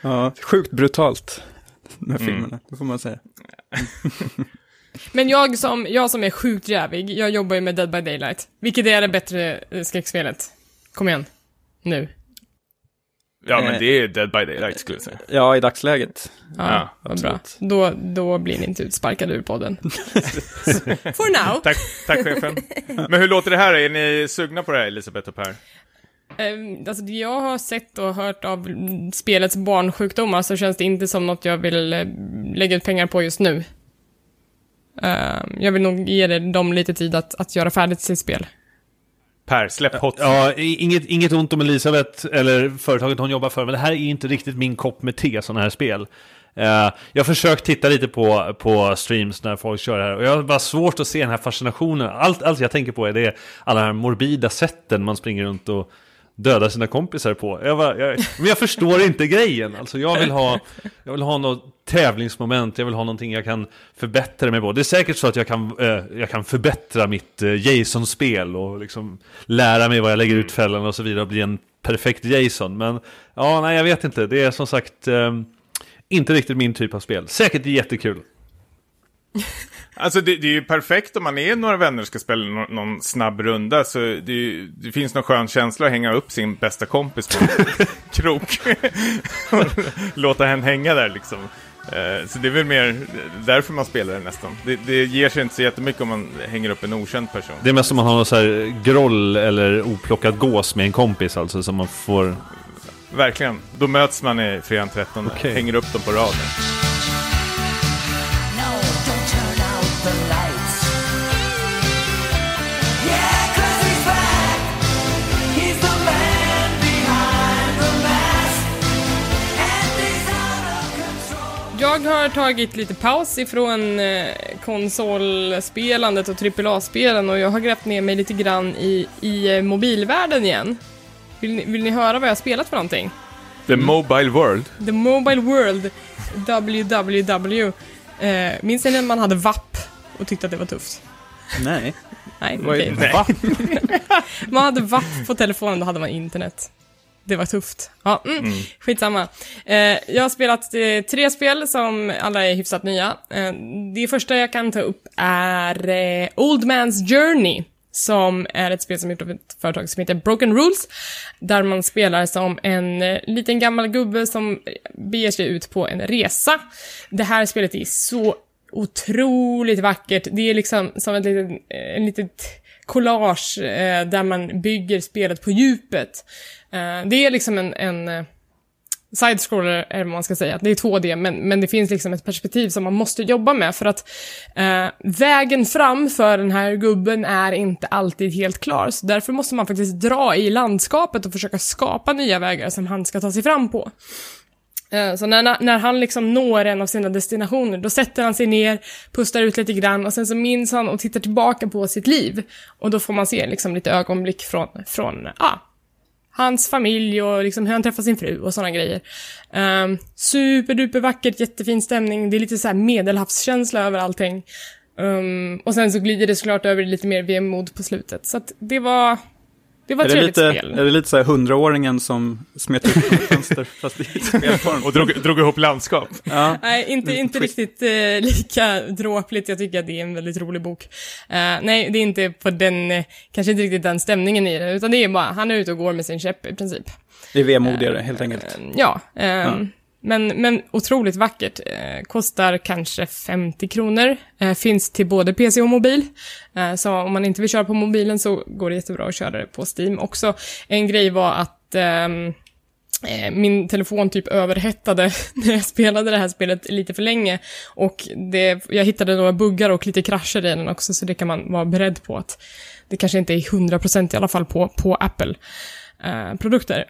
Ja, sjukt brutalt, de här filmerna, det får man säga. Men jag som, jag som är sjukt jävig, jag jobbar ju med Dead by Daylight. Vilket är det bättre eh, skräckspelet? Kom igen. Nu. Ja, men Eh. det är Dead by Daylight skulle jag säga. Ja, i dagsläget. Ja, Ja, vad bra. absolut. Då, då blir ni inte utsparkade ur podden. For now. Tack, tack chefen. Men hur låter det här? Är ni sugna på det här, Elisabeth och Per? Um, alltså det jag har sett och hört av spelets barnsjukdomar så känns det inte som något jag vill eh, lägga ut pengar på just nu. Ehm, jag vill nog ge det- dem lite tid att, att göra färdigt sitt spel. Per, släpp hot. Ja, inget, inget ont om Elisabeth eller företaget hon jobbar för, men det här är inte riktigt min kopp med te, sådana här spel. Eh, jag har försökt titta lite på, på streams när folk kör det här och jag har bara svårt att se den här fascinationen. Allt, allt jag tänker på är det alla de här morbida sätten man springer runt och dödar sina kompisar på. Jag bara, jag, men jag förstår inte grejen. Alltså jag vill ha, jag vill ha något tävlingsmoment, jag vill ha någonting jag kan förbättra mig på. Det är säkert så att jag kan, eh, jag kan förbättra mitt eh, Jason-spel och liksom lära mig vad jag lägger ut fällan och så vidare och bli en perfekt Jason. Men ja, nej jag vet inte. Det är som sagt eh, inte riktigt min typ av spel. Säkert jättekul. Alltså det, det är ju perfekt om man är några vänner och ska spela någon, någon snabb runda. Så det, ju- det finns någon skön känsla att hänga upp sin bästa kompis på en krok. låta henne hänga där liksom. Eh, Så det är väl mer därför man spelar det nästan. Det, det ger sig inte så jättemycket om man hänger upp en okänd person. Det är mest som man har någon så här groll eller oplockad gås med en kompis alltså som man får... Verkligen. Då möts man i fredagen 13 Okej. hänger upp dem på raden. Jag har tagit lite paus ifrån eh, konsolspelandet och AAA-spelen och jag har grävt ner mig lite grann i, i eh, mobilvärlden igen. Vill ni, vill ni höra vad jag har spelat för någonting? The Mobile World. The Mobile World, WWW. Eh, minns ni när man hade VAP och tyckte att det var tufft? Nej. Nej, okej. Va? Man hade VAP på telefonen, då hade man internet. Det var tufft. Ja, mm, skitsamma. Eh, jag har spelat eh, tre spel som alla är hyfsat nya. Eh, det första jag kan ta upp är eh, Old Man's Journey, som är ett spel som är gjort av ett företag som heter Broken Rules, där man spelar som en eh, liten gammal gubbe som beger sig ut på en resa. Det här spelet är så otroligt vackert. Det är liksom som ett litet, eh, en litet collage eh, där man bygger spelet på djupet. Eh, det är liksom en, en eh, side-scroller, är vad man ska säga. Det är 2D, men, men det finns liksom ett perspektiv som man måste jobba med för att eh, vägen fram för den här gubben är inte alltid helt klar. Så därför måste man faktiskt dra i landskapet och försöka skapa nya vägar som han ska ta sig fram på. Eh, Så när, när han liksom når en av sina destinationer, då sätter han sig ner, pustar ut lite grann och sen så minns han och tittar tillbaka på sitt liv. Och då får man se liksom lite ögonblick från, från ah, hans familj och liksom hur han träffar sin fru och sådana grejer. Um, superduper vackert, jättefin stämning, det är lite så här medelhavskänsla över allting. Um, och sen så glider det såklart över i lite mer vemod på slutet. Så att det var det var Är ett det, trevligt lite, spel. är det lite så här hundraåringen som smet ett fönster fast i spelform? Och drog, drog ihop landskap. Ja. Nej, inte, inte riktigt eh, lika dråpligt. Jag tycker att det är en väldigt rolig bok. Eh, nej, det är inte på den, eh, kanske inte riktigt den stämningen i det, utan det är bara, han är ute och går med sin käpp i princip. Det är vemodigare helt enkelt. Eh, ja, ehm, Men, men otroligt vackert. Eh, kostar kanske 50 kronor. Eh, finns till både PC och mobil. Eh, så om man inte vill köra på mobilen så går det jättebra att köra det på Steam också. En grej var att ehm, eh, min telefon typ överhettade när jag spelade det här spelet lite för länge. Och det, jag hittade några buggar och lite krascher i den också, så det kan man vara beredd på att det kanske inte är 100% i alla fall på, på Apple-produkter.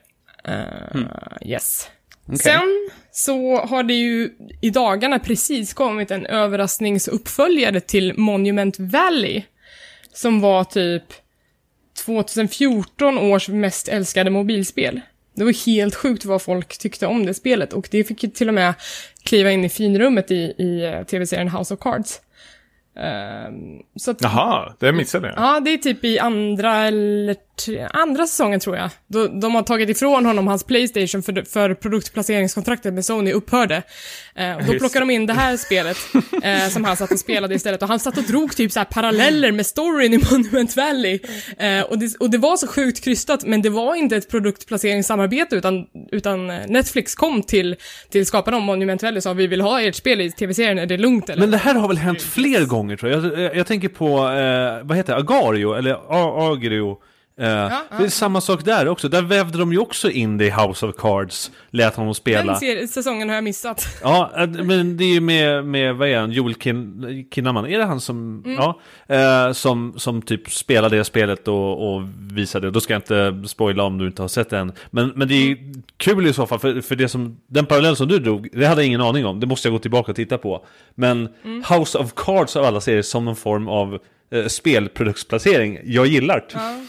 Yes. Sen så har det ju i dagarna precis kommit en överraskningsuppföljare till Monument Valley. Som var typ 2014 års mest älskade mobilspel. Det var helt sjukt vad folk tyckte om det spelet och det fick ju till och med kliva in i finrummet i, i eh, tv-serien House of Cards. Ehm, så att, Jaha, det missade jag. Ja, det är typ i andra eller tre, andra säsongen tror jag. Då, de har tagit ifrån honom hans Playstation för, för produktplaceringskontraktet med Sony upphörde. Eh, och då plockade de in det här spelet eh, som han satt och spelade istället. Och han satt och drog typ så paralleller med storyn i Monument Valley. Eh, och, det, och det var så sjukt krystat, men det var inte ett produktplaceringssamarbete utan, utan Netflix kom till, till skaparna om Monument Valley och sa vi vill ha ert spel i tv-serien, är det lugnt eller? Men det här har väl hänt fler gånger tror jag. Jag, jag, jag tänker på, eh, vad heter det, Agario, eller Agrio. Eh, ja. Det är samma sak där också. Där vävde de ju också in det i House of Cards. Lät honom spela. Den ser, säsongen har jag missat. Ja, äh, men det är ju med, med vad är han, Joel Kin, Kinnaman, är det han som, ja, eh, som, som typ spelade det spelet och, och visade, då ska jag inte spoila om du inte har sett det än. Men, men det är kul i så fall, för, för det som, den parallell som du drog, det hade jag ingen aning om, det måste jag gå tillbaka och titta på. Men House of Cards av alla serier som någon form av eh, spelproduktsplacering, jag gillar det. Ja.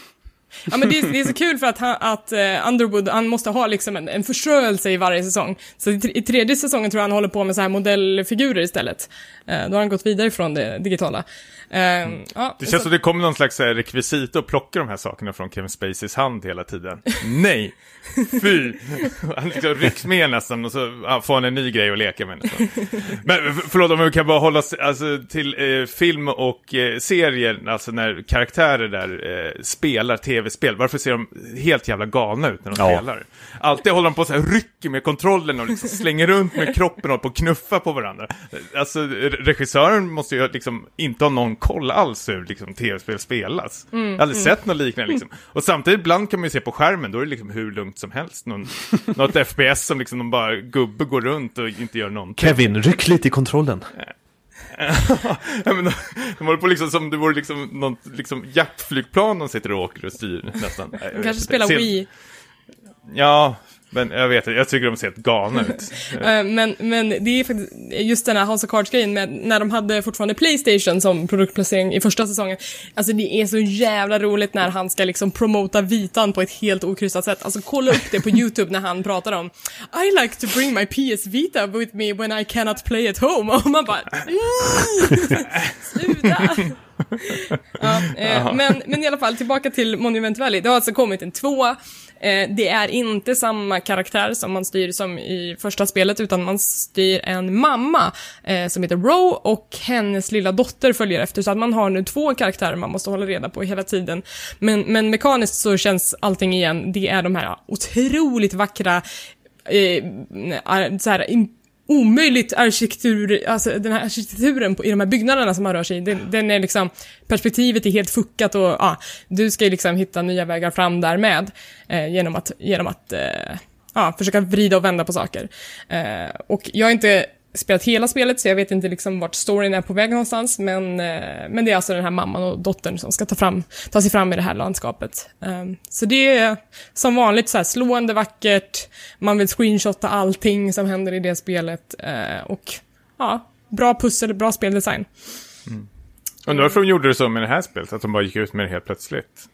Ja men det är, det är så kul för att, han, att eh, Underwood, han måste ha liksom en, en förströelse i varje säsong. Så i, i tredje säsongen tror jag han håller på med så här modellfigurer istället. Eh, då har han gått vidare från det digitala. Eh, ja, Det känns så- som det kommer någon slags så här rekvisit och plockar de här sakerna från Kevin Spaceys hand hela tiden. Nej! Fy! Han liksom rycks med nästan och så får han en ny grej att leka med. nästan. Men förlåt om vi kan bara hålla oss alltså, till eh, film och eh, serier, alltså när karaktärer där eh, spelar tv-spel. Varför ser de helt jävla galna ut när de Ja. spelar? Alltid håller de på så här rycker med kontrollen och liksom slänger runt med kroppen och på knuffa på varandra. Alltså re- regissören måste ju liksom inte ha någon koll alls hur liksom, tv-spel spelas. jag har aldrig sett något liknande liksom. Och samtidigt ibland kan man ju se på skärmen, då är det liksom hur lugnt som helst. Någon, något FPS som liksom de bara gubbe går runt och inte gör någonting. Kevin, ryck lite i kontrollen. Men de, håller på liksom som det vore liksom någon liksom jaktflygplan de sitter och åker och styr nästan. De kanske spelar Wii. Ja, men jag vet jag tycker de ser helt galna ut. Eh, men, men det är faktiskt just den här House of Cards-grejen med när de hade fortfarande Playstation som produktplacering i första säsongen. Alltså det är så jävla roligt när han ska liksom promota vitan på ett helt okryssat sätt. Alltså kolla upp det på YouTube när han pratar om I like to bring my PS Vita with me when I cannot play at home. Och man bara "Mm, Sluta! ja, eh, men, men i alla fall, tillbaka till Monument Valley. Det har alltså kommit en tvåa. Eh, det är inte samma karaktär som man styr som i första spelet, utan man styr en mamma eh, som heter Row och hennes lilla dotter följer efter, så att man har nu två karaktärer man måste hålla reda på hela tiden. Men, men mekaniskt så känns allting igen, det är de här otroligt vackra eh, så här, omöjligt arkitektur, alltså den här arkitekturen på, i de här byggnaderna som man rör sig i, den, den är liksom, perspektivet är helt fuckat och ja, du ska ju liksom hitta nya vägar fram där med eh, genom att, genom att eh, ja, försöka vrida och vända på saker. Eh, och jag är inte spelat hela spelet, så jag vet inte liksom vart storyn är på väg någonstans, men, eh, men det är alltså den här mamman och dottern som ska ta, fram, ta sig fram i det här landskapet. Ehm, så det är som vanligt så här slående vackert, man vill screenshotta allting som händer i det spelet, eh, och ja, bra pussel, bra speldesign. Mm. Undrar varför de gjorde det så med det här spelet, att de bara gick ut med det helt plötsligt.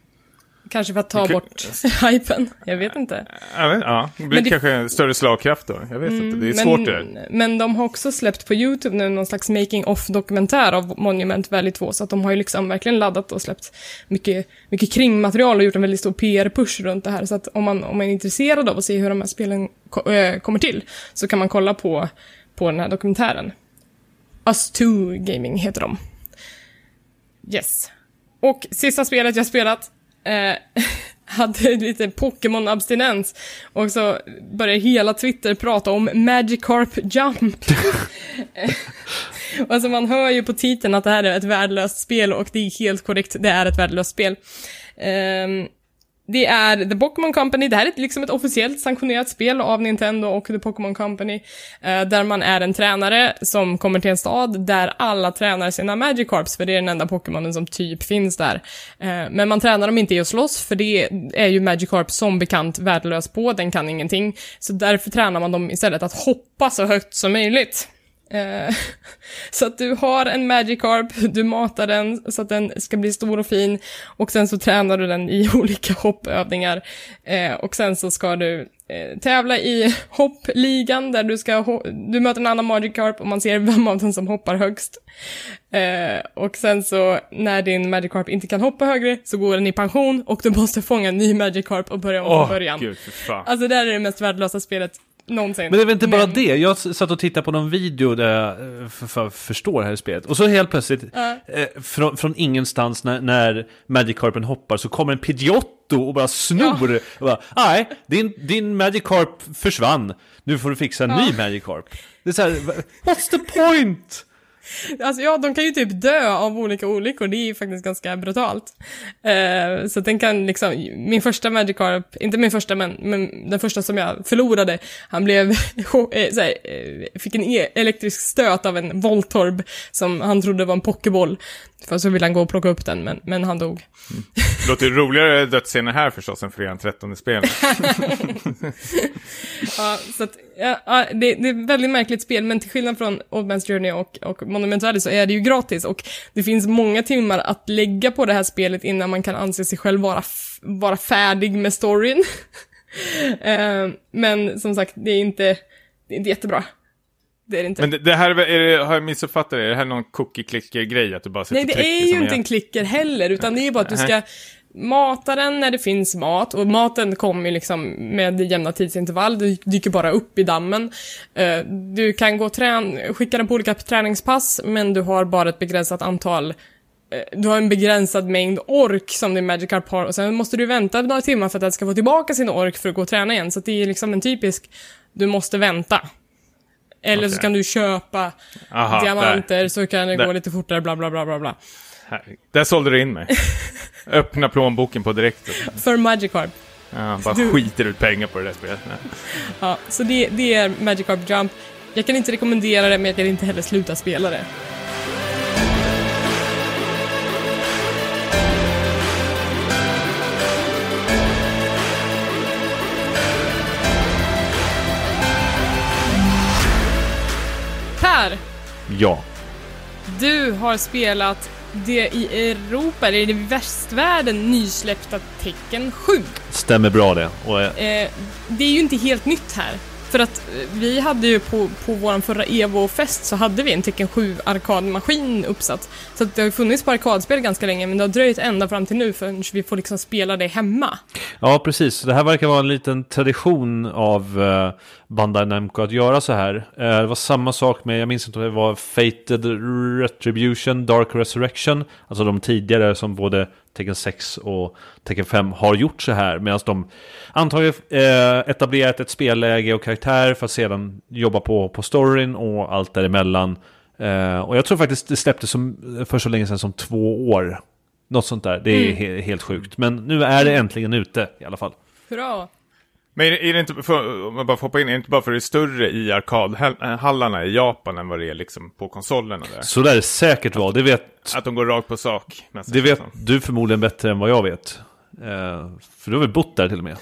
Kanske för att ta kan- bort hypen. Jag vet inte. Jag vet, ja, det blir det- kanske en större slagkraft då. Jag vet inte, det är men, svårt det där. Men de har också släppt på YouTube nu någon slags making of dokumentär av Monument Valley 2, så att de har ju liksom verkligen laddat och släppt mycket, mycket kringmaterial och gjort en väldigt stor PR-push runt det här. Så att om man, om man är intresserad av att se hur de här spelen ko- äh, kommer till, så kan man kolla på, på den här dokumentären. Us 2 Gaming heter de. Yes. Och sista spelet jag spelat eh, hade lite Pokémon-abstinens och så började hela Twitter prata om Magikarp Jump. alltså man hör ju på titeln att det här är ett värdelöst spel och det är helt korrekt, det är ett värdelöst spel. Eh, det är The Pokémon Company, det här är liksom ett officiellt sanktionerat spel av Nintendo och The Pokémon Company, eh, där man är en tränare som kommer till en stad där alla tränar sina Magikarps, för det är den enda Pokémonen som typ finns där. Eh, men man tränar dem inte i att slåss, för det är ju Magikarp som bekant värdelös på, den kan ingenting. Så därför tränar man dem istället att hoppa så högt som möjligt. Eh, Så att du har en Magikarp, du matar den så att den ska bli stor och fin och sen så tränar du den i olika hoppövningar. Eh, och sen så ska du eh, tävla i hoppligan där du ska, ho- du möter en annan Magikarp och man ser vem av dem som hoppar högst. Och sen så när din Magikarp inte kan hoppa högre så går den i pension och du måste fånga en ny Magikarp och börja om från början. gud. Alltså det här är det mest värdelösa spelet någonsin. Men det är väl inte bara Men- det, jag satt och tittade på någon video där jag eh, för, för, förstår det här spelet. Och så helt plötsligt, Ja. eh, från, från ingenstans när, när Magikarpen hoppar så kommer en Pidgeotto och bara snor. Och bara, Nej, din, din Magikarp försvann. Nu får du fixa en Ja. ny Magikarp. Det är så här, what's the point? Alltså ja, de kan ju typ dö av olika olyckor, det är ju faktiskt ganska brutalt. Uh, så den kan liksom, min första Magikarp, inte min första men, men den första som jag förlorade, han blev, såhär, eh, fick en e-, elektrisk stöt av en Voltorb som han trodde var en Pokéboll. För så ville han gå och plocka upp den, men, men han dog. Det låter roligare dödsscener här förstås än fredagen 13 spelet. Ja, så att, ja, det, det är ett väldigt märkligt spel, men till skillnad från Old Man's Journey och, och Monument Valley så är det ju gratis och det finns många timmar att lägga på det här spelet innan man kan anse sig själv vara, vara färdig med storyn. Eh, men som sagt, det är inte, det är inte jättebra. Det är det inte. Men det, det här är, det, har jag missuppfattat det? Är det här någon cookie-clicker-grej? Att du bara Nej, det är ju som inte en klicker heller, utan det är bara att du ska mata den när det finns mat, och maten kommer ju liksom med jämna tidsintervall, det dyker bara upp i dammen. Eh, Du kan gå trän- skicka den på olika träningspass, men du har bara ett begränsat antal eh, du har en begränsad mängd ork som din Magikarp har och sen måste du vänta några timmar för att den ska få tillbaka sin ork för att gå och träna igen. Så det är liksom en typisk, du måste vänta. Eller så Okej. kan du köpa Aha, diamanter så kan det Där. gå lite fortare, bla bla bla bla bla. Här. Där sålde du in mig. Öppna plånboken på direkt. För Magikarp. Ja, bara Du- skiter ut pengar på det där spelet. Ja, så det, det är Magikarp Jump. Jag kan inte rekommendera det, men jag kan inte heller sluta spela det. Ja. du har spelat det i Europa, eller i västvärlden, nysläppta Tecken 7. Stämmer bra det. Och, eh, Eh, det är ju inte helt nytt här. För att eh, vi hade ju på, på vår förra Evo-fest så hade vi en Tekken 7 arkadmaskin uppsatt. Så det har ju funnits på arkadspel ganska länge men det har dröjt ända fram till nu förrän vi får liksom spela det hemma. Ja, precis. Det här verkar vara en liten tradition av uh, Bandai Namco att göra så här. Eh, det var samma sak med, jag minns inte om det var Fated Retribution, Dark Resurrection. Alltså de tidigare som både Tekken 6 och Tekken 5 har gjort så här. Medan de antagligen uh, etablerat ett spelläge och karaktär för att sedan jobba på, på storyn och allt däremellan. Uh, och jag tror faktiskt det släpptes som, för så länge sedan som två år. Något sånt där. Det är he- helt sjukt. Men nu är det äntligen ute i alla fall. Hurra! Men är det, det inte, för, om jag bara får hoppa in, är det inte bara för det är större i arkadhallarna i Japan än vad det är liksom på konsolerna där? Så där är säkert vara. Det vet, Att de går rakt på sak. det vet liksom. du förmodligen bättre än vad jag vet. Eh, för du har väl bott där till och med?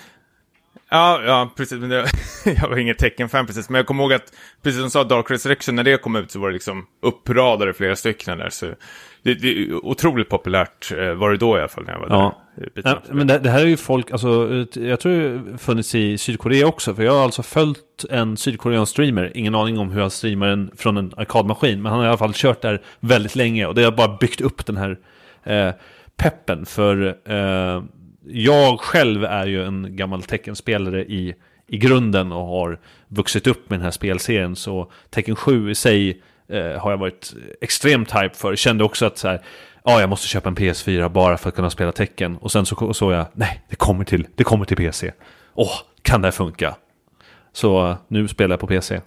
Ja, ja, precis. Men det, jag var ingen tecken-fan precis. Men jag kommer ihåg att, precis som du sa, Dark Resurrection, när det kom ut så var det liksom uppradade flera stycken där. Så det, det är otroligt populärt eh, var det då i alla fall när jag var Ja. där. Ja, men det, det här är ju folk, alltså, jag tror det har funnits i Sydkorea också. För jag har alltså följt en sydkoreansk streamer, ingen aning om hur han streamar en, från en arkadmaskin. Men han har i alla fall kört där väldigt länge och det har bara byggt upp den här eh, peppen. För eh, jag själv är ju en gammal teckenspelare i, i grunden och har vuxit upp med den här spelserien. Så Tekken 7 i sig eh, har jag varit extremt hype för. Kände också att så här, ja, jag måste köpa en PS4 bara för att kunna spela tecken. Och sen så såg jag, nej, det kommer till, det kommer till PC. Åh, kan det här funka? Så nu spelar jag på PC.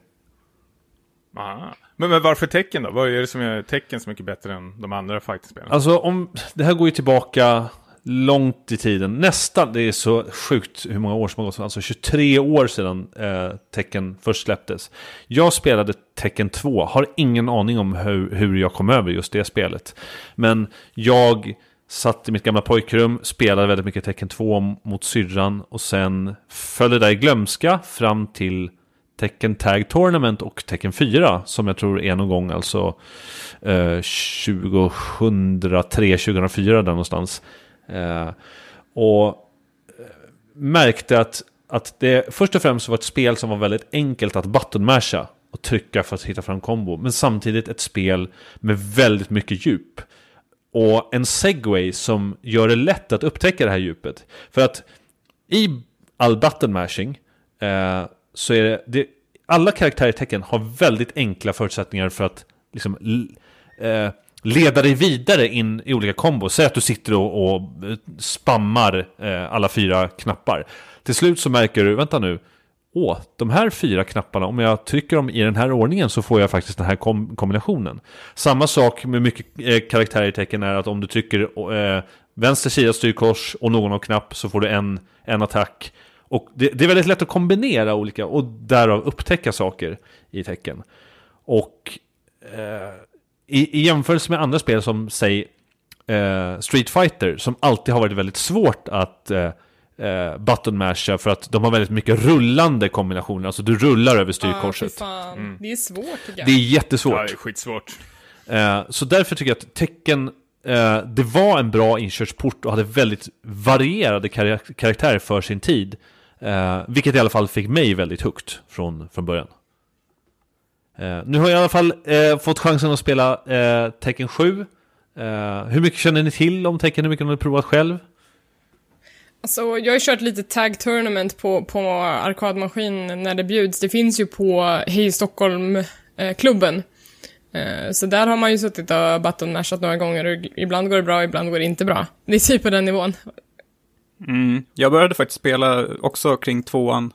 Aha. Men, men varför tecken då? Vad är det som gör tecken så mycket bättre än de andra fighting-spelen? Alltså om, det här går ju tillbaka långt i tiden. Nästan, det är så sjukt hur många år som har gått. Alltså 23 år sedan eh, Tecken först släpptes. Jag spelade Tecken 2, har ingen aning om hur, hur jag kom över just det spelet. Men jag satt i mitt gamla pojkrum, spelade väldigt mycket Tecken 2 mot syrran och sen föll det där i glömska fram till Tecken Tag Tournament och Tecken 4 som jag tror är någon gång alltså eh, 2003, 2004 där någonstans. Eh, och eh, märkte att, att det först och främst var ett spel som var väldigt enkelt att buttonmasha och trycka för att hitta fram kombo. Men samtidigt ett spel med väldigt mycket djup. Och en segway som gör det lätt att upptäcka det här djupet. För att i all buttonmashing eh, så är det, det alla karaktärer i tecken har väldigt enkla förutsättningar för att liksom, eh, leda dig vidare in i olika kombos. Säg att du sitter och, och eh, spammar eh, alla fyra knappar. Till slut så märker du, vänta nu, åh, de här fyra knapparna, om jag trycker dem i den här ordningen så får jag faktiskt den här kom kombinationen. Samma sak med mycket eh, karaktärer i tecken är att om du trycker eh, vänster sida styrkors och någon av knapp så får du en, en attack. Och det, det är väldigt lätt att kombinera olika och därav upptäcka saker i tecken. Och eh, i, i jämförelse med andra spel som säg eh, Street Fighter som alltid har varit väldigt svårt att eh, eh, button masha för att de har väldigt mycket rullande kombinationer. Alltså du rullar över styrkorset. fan. Det är svårt tycker jag. det är jättesvårt. Ja, det är skitsvårt. Eh, så därför tycker jag att tecken eh, det var en bra inkörsport och hade väldigt varierade kar- karaktärer för sin tid. Eh, vilket i alla fall fick mig väldigt högt från, från början. Eh, nu har jag i alla fall eh, fått chansen att spela eh, Tekken 7. Eh, hur mycket känner ni till om Tekken? Hur mycket har ni provat själv? Alltså, jag har kört lite Tag Tournament på, på arkadmaskin när det bjuds. Det finns ju på Hej Stockholm-klubben. Eh, så där har man ju suttit och button-mashat några gånger och ibland går det bra, ibland går det inte bra. Det är typ på den nivån. Mm. Jag började faktiskt spela också kring tvåan.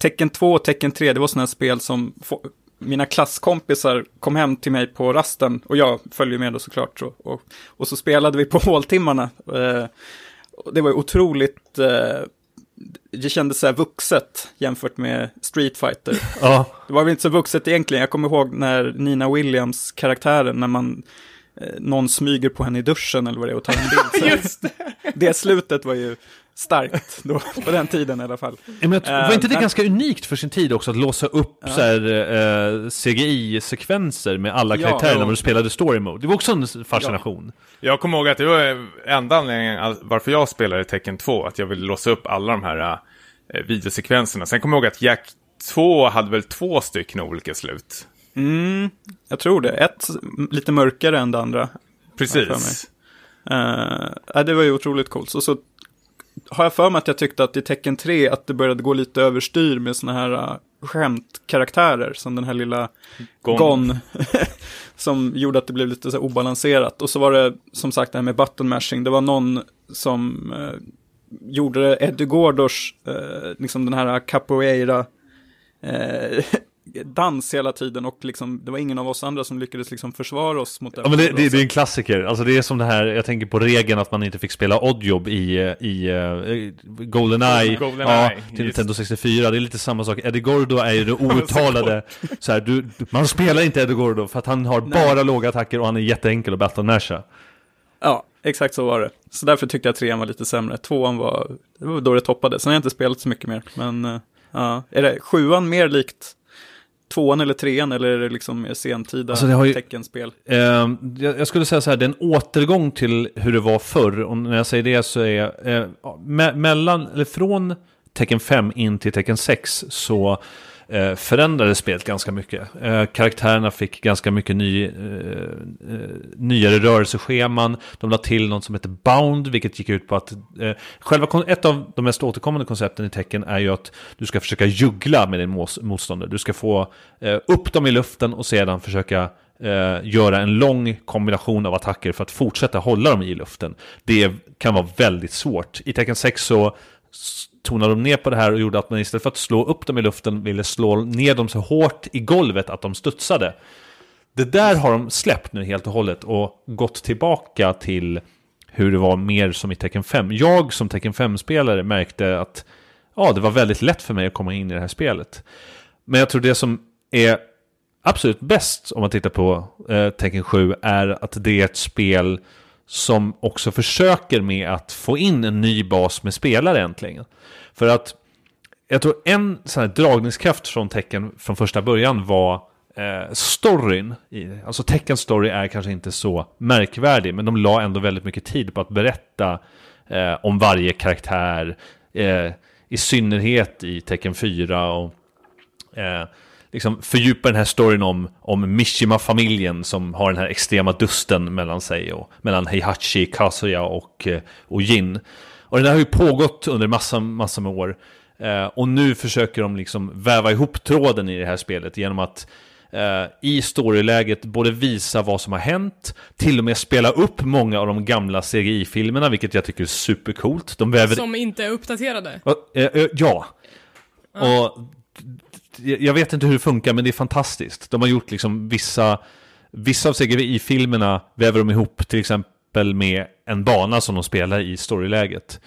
Tecken 2 och Tecken 3, det var sådana spel som mina klasskompisar kom hem till mig på rasten, och jag följer med då såklart, så, och, och så spelade vi på håltimmarna. Eh, det var otroligt, eh, det kändes så här vuxet jämfört med Street Fighter. Ja, Det var väl inte så vuxet egentligen. Jag kommer ihåg när Nina Williams karaktären, när man eh, någon smyger på henne i duschen eller vad det är och tar en bild. Så Just det. det slutet var ju starkt då, på den tiden i alla fall. men jag, var Eh, inte det men- ganska unikt för sin tid också att låsa upp Ja. så här, eh, CGI-sekvenser med alla Ja, karaktärer ja. när du spelade story mode? Det var också en fascination. Jag kommer ihåg att det var enda anledningen varför jag spelade Tekken 2, att jag ville låsa upp alla de här eh, videosekvenserna. Sen kommer jag ihåg att Jack 2 hade väl två stycken olika slut. Mm, jag tror det. Ett lite mörkare än det andra. Ja, Precis. Uh, ja, det var ju otroligt coolt. Och så har jag för mig att jag tyckte att i Tecken 3 att det började gå lite överstyr med såna här uh, skämtkaraktärer. Som den här lilla Gon. Gon. som gjorde att det blev lite så obalanserat. Och så var det som sagt det här med button mashing. Det var någon som eh, gjorde Eddie Gordos, eh, liksom den här capoeira eh, dans hela tiden och liksom, det var ingen av oss andra som lyckades liksom försvara oss mot det. Ja, men det, det, det är en klassiker. Alltså det är som det här, jag tänker på regeln att man inte fick spela Oddjob i, eh, i uh, Goldeneye. Goldeneye, ja, till just. Nintendo 64. Det är lite samma sak. Eddie Gordo är ju det outtalade. så här, du, man spelar inte Eddie Gordo för att han har bara låga attacker och han är jätteenkel att battle-nasha. Ja, exakt så var det. Så därför tyckte jag trean var lite sämre. Tvåan var, det var då det toppade. Sen har jag inte spelat så mycket mer. Men eh, ja, är det sjuan mer likt tvåan eller trean eller är det liksom sentida Alltså, ju- teckenspel? Eh, jag, jag skulle säga så här, det är en återgång till hur det var förr. Och när jag säger det så är eh, me mellan, eller från tecken 5 in till tecken 6 så eh, förändrade spelet ganska mycket. Eh, karaktärerna fick ganska mycket ny, eh, eh, nyare rörelsescheman. De la till något som heter Bound, vilket gick ut på att eh, själva ett av de mest återkommande koncepten i tecken är ju att du ska försöka juggla med din mos- motståndare. Du ska få eh, upp dem i luften och sedan försöka eh, göra en lång kombination av attacker för att fortsätta hålla dem i luften. Det kan vara väldigt svårt. I tecken 6 så tonade de ner på det här och gjorde att man istället för att slå upp dem i luften ville slå ner dem så hårt i golvet att de studsade. Det där har de släppt nu helt och hållet och gått tillbaka till hur det var mer som i tecken 5. Jag som tecken 5-spelare märkte att ja, det var väldigt lätt för mig att komma in i det här spelet. Men jag tror det som är absolut bäst om man tittar på eh, Tekken 7 är att det är ett spel som också försöker med att få in en ny bas med spelare äntligen. För att jag tror en sån här dragningskraft från Tecken från första början var eh, storyn. I, alltså Teckens story är kanske inte så märkvärdig, men de la ändå väldigt mycket tid på att berätta eh, om varje karaktär. Eh, I synnerhet i Tecken 4 och eh, liksom fördjupa den här storyn om, om Mishima-familjen som har den här extrema dusten mellan sig och mellan Heihachi, Kazuya och, eh, och Jin. Och den här har ju pågått under massa, massa med år. Eh, och nu försöker de liksom väva ihop tråden i det här spelet genom att eh, i storyläget både visa vad som har hänt, till och med spela upp många av de gamla CGI-filmerna, vilket jag tycker är supercoolt. De väver Som inte är uppdaterade. Ja, eh, eh, Ja. Och d- jag vet inte hur det funkar, men det är fantastiskt. De har gjort liksom vissa, vissa av CGI-filmerna väver de ihop till exempel med en bana som de spelar i storyläget.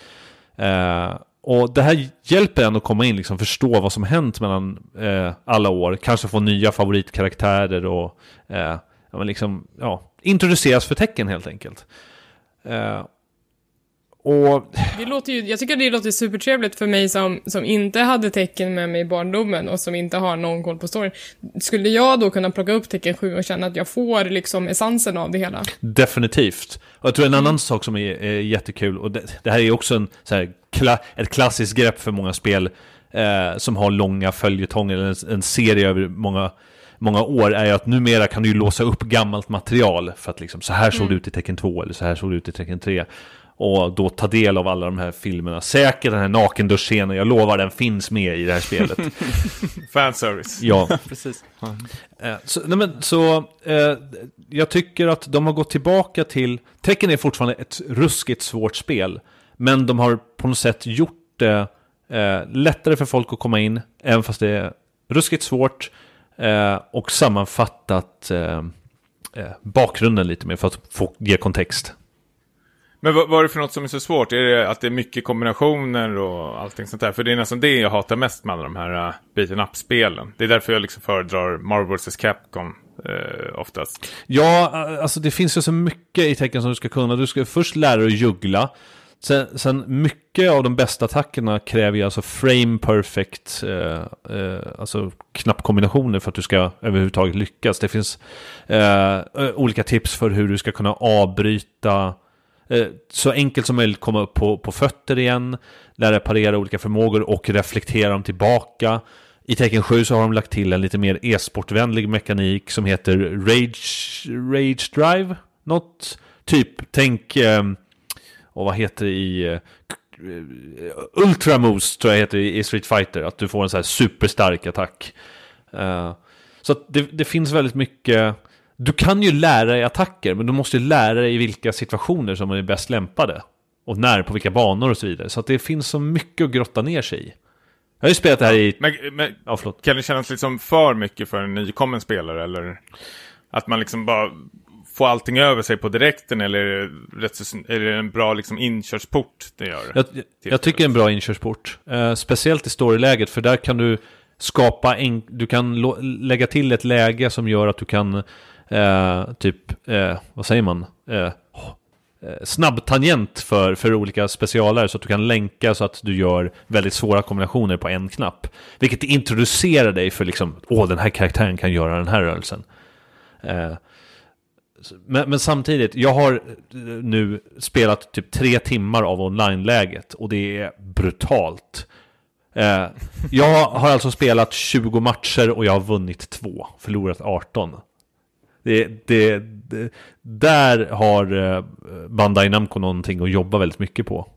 Eh, och det här hjälper en att komma in, liksom förstå vad som hänt mellan eh, alla år. Kanske få nya favoritkaraktärer och eh, ja, liksom, ja, introduceras för tecken helt enkelt. Eh, och Det låter ju, jag tycker det låter supertrevligt för mig som, som inte hade tecken med mig i barndomen och som inte har någon koll på storyn. Skulle jag då kunna plocka upp tecken 7 och känna att jag får liksom essensen av det hela? Definitivt. Och jag tror en annan sak som är, är jättekul, och det, det här är också en, så här, kla, ett klassiskt grepp för många spel eh, som har långa följetonger, eller en, en serie över många, många år, är ju att numera kan du ju låsa upp gammalt material för att liksom, så här såg det ut i tecken 2, eller så här såg det ut i tecken 3. Och då ta del av alla de här filmerna. Säkert den här nakenduschscenen, jag lovar den finns med i det här spelet. Fanservice. ja. Precis. Eh, Så, nej men, så eh, jag tycker att de har gått tillbaka till... Tecken är fortfarande ett ruskigt svårt spel. Men de har på något sätt gjort det eh, lättare för folk att komma in. Även fast det är ruskigt svårt. Eh, och sammanfattat eh, eh, bakgrunden lite mer för att få ge kontext. Men vad, vad är det för något som är så svårt? Är det att det är mycket kombinationer och allting sånt där? För det är nästan det jag hatar mest med alla de här uh, beaten up-spelen. Det är därför jag liksom föredrar Marvel vs. Capcom uh, oftast. Ja, äh, alltså det finns ju så mycket i tecken som du ska kunna. Du ska först lära dig att juggla. Sen, sen mycket av de bästa attackerna kräver ju alltså frame perfect, eh, eh, alltså knappkombinationer för att du ska överhuvudtaget lyckas. Det finns eh, olika tips för hur du ska kunna avbryta Eh, så enkelt som möjligt komma upp på, på fötter igen, lära parera olika förmågor och reflektera dem tillbaka. I Tekken 7 så har de lagt till en lite mer e-sportvänlig mekanik som heter Rage, Rage Drive. Något typ, tänk, eh, och vad heter det i... Eh, Ultra Moves tror jag heter i i Street Fighter, att du får en så här superstark attack. Eh, så att det, det finns väldigt mycket... Du kan ju lära dig attacker, men du måste ju lära dig i vilka situationer som är bäst lämpade. Och när, på vilka banor och så vidare. Så att det finns så mycket att grotta ner sig i. Jag har ju spelat det här i... Men, men Ja, förlåt. kan det kännas liksom för mycket för en nykommen spelare? Eller att man liksom bara får allting över sig på direkten? Eller är det, en bra liksom inkörsport det gör? Jag, jag, tycker det är en bra inkörsport. Eh, speciellt i storyläget, för där kan du skapa en... Du kan lägga till ett läge som gör att du kan... Eh, typ... Eh, vad säger man? Eh, eh snabbtangent för, för olika specialare så att du kan länka så att du gör väldigt svåra kombinationer på en knapp. Vilket introducerar dig för liksom, åh den här karaktären kan göra den här rörelsen. Eh, men, men samtidigt, jag har nu spelat typ tre timmar av online-läget och det är brutalt. Eh, jag har alltså spelat 20 matcher och jag har vunnit två, förlorat 18. Det, det, det, där har eh, Bandai Namco någonting att jobba väldigt mycket på.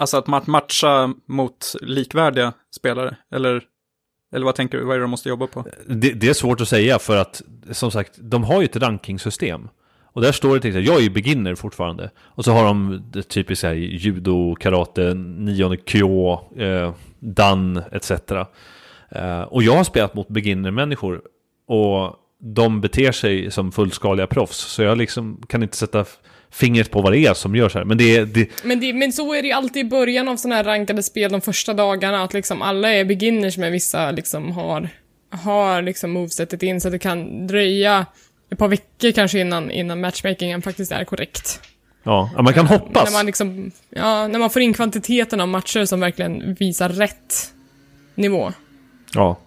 Alltså att mat- matcha mot likvärdiga spelare, eller, eller vad tänker du, vad är det de måste jobba på? Det, det är svårt att säga för att, som sagt, de har ju ett rankingsystem. Och där står det till exempel, jag är ju beginner fortfarande. Och så har de det typiska här, judo, karate, nionde kyo, eh, dan etc. Eh, och jag har spelat mot beginner-människor. Och de beter sig som fullskaliga proffs. Så jag liksom kan inte sätta fingret på vad det är som gör så här. Men det är... Det, Men, det, men så är det ju alltid i början av sådana här rankade spel de första dagarna, att liksom alla är beginners med vissa liksom har, har liksom movesetet in, så att det kan dröja ett par veckor kanske innan, innan matchmakingen faktiskt är korrekt. ja, ja, man kan hoppas. När man liksom, ja, när man får in kvantiteten av matcher som verkligen visar rätt nivå. Ja.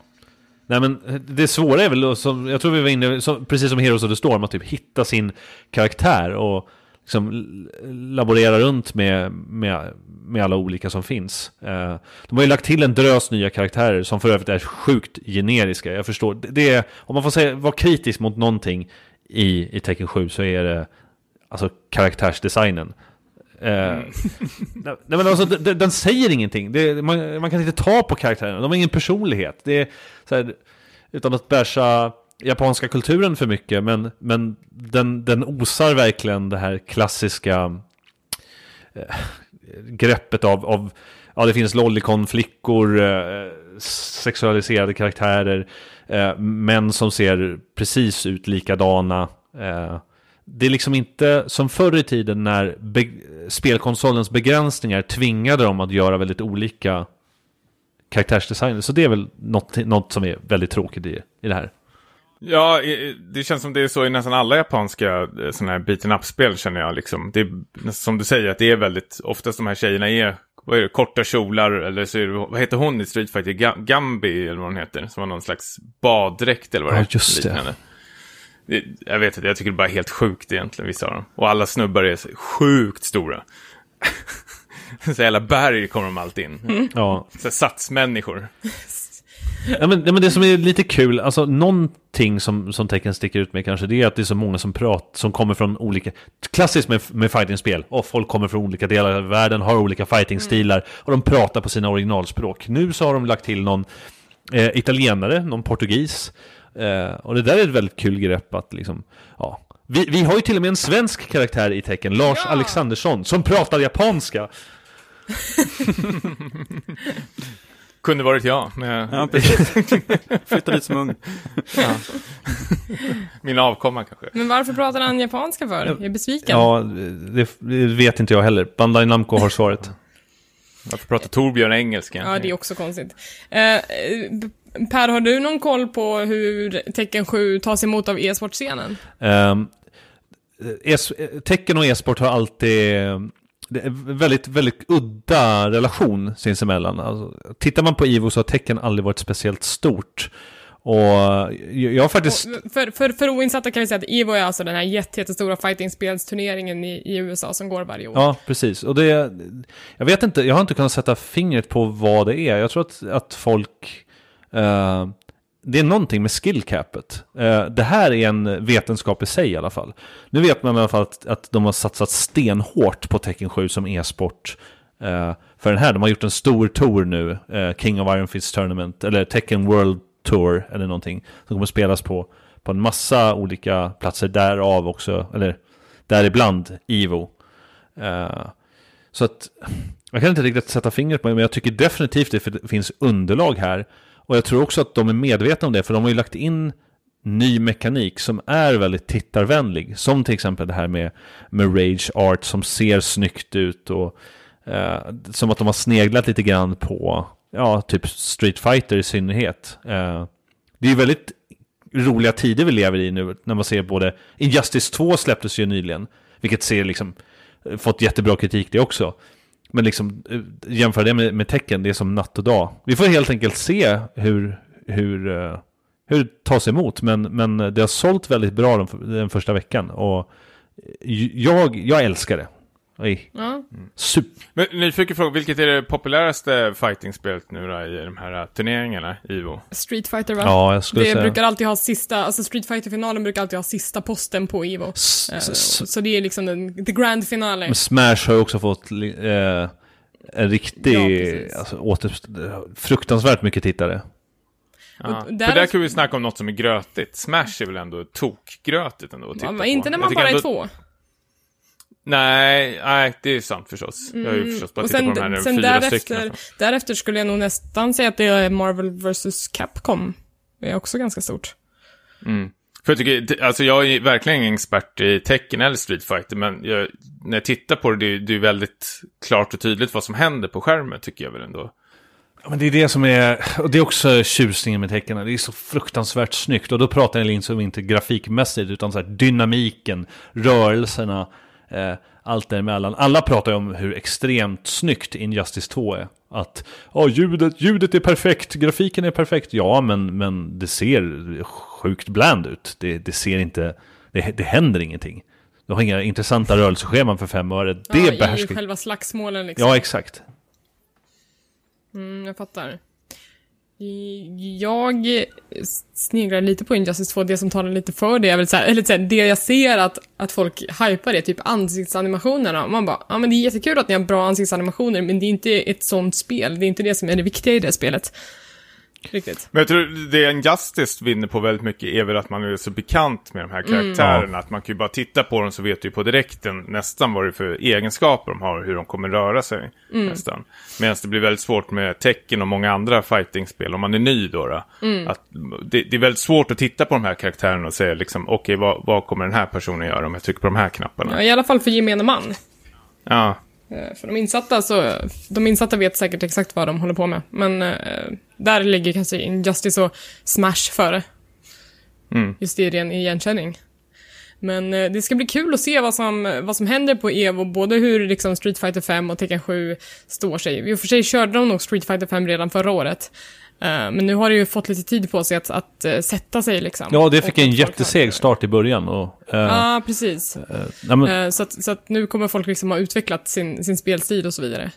Nej men det svåra är väl, som, jag tror vi var inne, som, precis som Heroes of the Storm, att typ hitta sin karaktär och liksom laborera runt med, med, med alla olika som finns. Eh, de har ju lagt till en drös nya karaktärer som för övrigt är sjukt generiska. Jag förstår, det, det är, om man får säga, vara kritisk mot någonting i, i Tekken 7 så är det alltså karaktärsdesignen. Eh, nej, nej, men alltså, den, den säger ingenting. Det, man, man kan inte ta på karaktärerna. De har ingen personlighet. Det är här, utan att bärsa japanska kulturen för mycket. Men, men den, den osar verkligen det här klassiska eh, greppet av, av ja, det finns lollikonflickor, eh, sexualiserade karaktärer, eh, män som ser precis ut likadana. Eh, det är liksom inte som förr i tiden när spelkonsolens begränsningar tvingade dem att göra väldigt olika karaktärsdesigner. Så det är väl något, något som är väldigt tråkigt i, i det här. Ja, det känns som det är så i nästan alla japanska eh, sådana här beaten up-spel känner jag liksom. Det är som du säger att det är väldigt, oftast de här tjejerna är, är det, korta kjolar eller så är det, vad heter hon i Street Fighter? Ga- Gambi eller vad hon heter, som var någon slags baddräkt eller vad Ja, det är. just det. liknande. Jag vet inte, jag tycker det bara är helt sjukt egentligen, vissa av dem. Och alla snubbar är sjukt stora. så jävla berg kommer de alltid in. Ja, Så satsmänniskor. Ja, men, ja, men det som är lite kul, alltså någonting som, som tecken sticker ut med kanske, det är att det är så många som pratar, som kommer från olika, klassiskt med, med fightingspel, och folk kommer från olika delar av världen, har olika fightingstilar, och de pratar på sina originalspråk. Nu så har de lagt till någon eh, italienare, någon portugis, eh, och det där är ett väldigt kul grepp att liksom, ja. Vi, vi har ju till och med en svensk karaktär i tecken, Lars Ja! Alexandersson, som pratar japanska. Kunde varit jag, med Ja, precis. Flytta dit som ung. min avkomma kanske. Men varför pratar han japanska för? Jag är besviken. Ja, det, det vet inte jag heller. Bandai Namco har svaret. Varför pratar Torbjörn engelska? Ja, det är också konstigt. Eh, eh, per, har du någon koll på hur Tecken 7 tas emot av e-sportscenen? Um, es, tecken och e-sport har alltid det är väldigt, väldigt udda relation sinsemellan. Alltså, tittar man på Ivo så har tecken aldrig varit speciellt stort. Och jag har faktiskt... Och för, för, för oinsatta kan vi säga att EVO är alltså den här jätte, jättestora fightingspelsturneringen i, i USA som går varje år. Ja, precis. Och det... Jag vet inte, jag har inte kunnat sätta fingret på vad det är. Jag tror att, att folk... Eh, det är någonting med skillcapet. Uh, eh, det här är en vetenskap i sig i alla fall. Nu vet man i alla fall att, att de har satsat stenhårt på Tekken 7 som e-sport. Uh, för den här, de har gjort en stor tour nu, King of Iron Fist Tournament, eller Tekken World Tour eller någonting. Som kommer spelas på, på en massa olika platser, därav också, eller däribland Ivo. Så att jag kan inte riktigt sätta fingret på det, men jag tycker definitivt det finns underlag här. Och jag tror också att de är medvetna om det, för de har ju lagt in ny mekanik som är väldigt tittarvänlig. Som till exempel det här med, med Rage Art som ser snyggt ut och eh, som att de har sneglat lite grann på, ja, typ Street Fighter i synnerhet. Eh, det är ju väldigt roliga tider vi lever i nu när man ser både Injustice 2 släpptes ju nyligen, vilket ser liksom fått jättebra kritik det också. Men liksom eh, jämföra det med, med tecken, det är som natt och dag. Vi får helt enkelt se hur, hur, eh, hur det tas emot. Men, men det har sålt väldigt bra den, den första veckan. Och eh, jag, jag älskar det. Oj, Ja. super. Men nyfiken fråga, vilket är det populäraste fighting-spelet nu då i de här turneringarna, Ivo? Street Fighter va? Ja, jag skulle det säga. brukar alltid ha sista, alltså Street Fighter-finalen brukar alltid ha sista posten på Evo. S- Eh, så det är liksom den, the grand finale. Men Smash har ju också fått eh, en riktig, Ja, alltså, åter, fruktansvärt mycket tittare. Ja. där- För där kan vi snacka om något som är grötigt. Smash är väl ändå tokgrötigt ändå att titta Ja, men på. inte när man bara är ändå- två. Nej, nej, det är sant förstås. Jag har ju förstås bara Mm. Och tittat sen, på de här sen fyra därefter, stycken. därefter skulle jag nog nästan säga att det är Marvel vs Capcom. Det är också ganska stort. För jag tycker, alltså jag är verkligen ingen expert i tecken eller Street Fighter, men jag, när jag tittar på det, det är, det är väldigt klart och tydligt vad som händer på skärmen, tycker jag väl ändå. Ja, Men det är det som är, och det är också tjusningen med tecken. Det är så fruktansvärt snyggt. Och då pratar jag liksom inte grafikmässigt, utan så här dynamiken, rörelserna, eh, allt däremellan. Alla pratar ju om hur extremt snyggt Injustice 2 är. Att ja, ljudet, ljudet är perfekt, grafiken är perfekt. Ja, men, men det ser sjukt bland ut. Det, det ser inte, det, det händer ingenting. Du har inga intressanta rörelsescheman för fem öre. Det ja, är I själva slagsmålen liksom. Ja, exakt. Mm, jag fattar. Jag sneglar lite på Injustice 2, det som talar lite för det är väl så här, eller så här, det jag ser att, att folk hypar är typ ansiktsanimationerna. Man bara, ja men det är jättekul att ni har bra ansiktsanimationer, men det är inte ett sånt spel. Det är inte det som är det viktiga i det spelet. Riktigt. Men jag tror det en Justice vinner på väldigt mycket är väl att man är så bekant med de här Mm. karaktärerna. Att man kan ju bara titta på dem så vet du ju på direkten nästan vad det är för egenskaper de har och hur de kommer röra sig. Mm. Nästan. Medan det blir väldigt svårt med tecken och många andra fightingspel om man är ny då. då Mm. att det, det är väldigt svårt att titta på de här karaktärerna och säga liksom okej vad, vad kommer den här personen göra om jag trycker på de här knapparna. Ja, I alla fall för gemene man. Ja, För de insatta så, de insatta vet säkert exakt vad de håller på med. Men eh, där ligger kanske Injustice och Smash före. Mm. Just det, ren igenkänning. Men eh, det ska bli kul att se vad som, vad som händer på EVO, både hur liksom Street Fighter 5 och Tekken 7 står sig. I och för sig körde de nog Street Fighter 5 redan förra året. Eh, men nu har det ju fått lite tid på sig att, att eh, sätta sig liksom. Ja, det fick en jätteseg start i början. Och, eh, Ja, precis. eh, nej, men, så, att, så att nu kommer folk liksom ha utvecklat sin, sin spelstil och så vidare.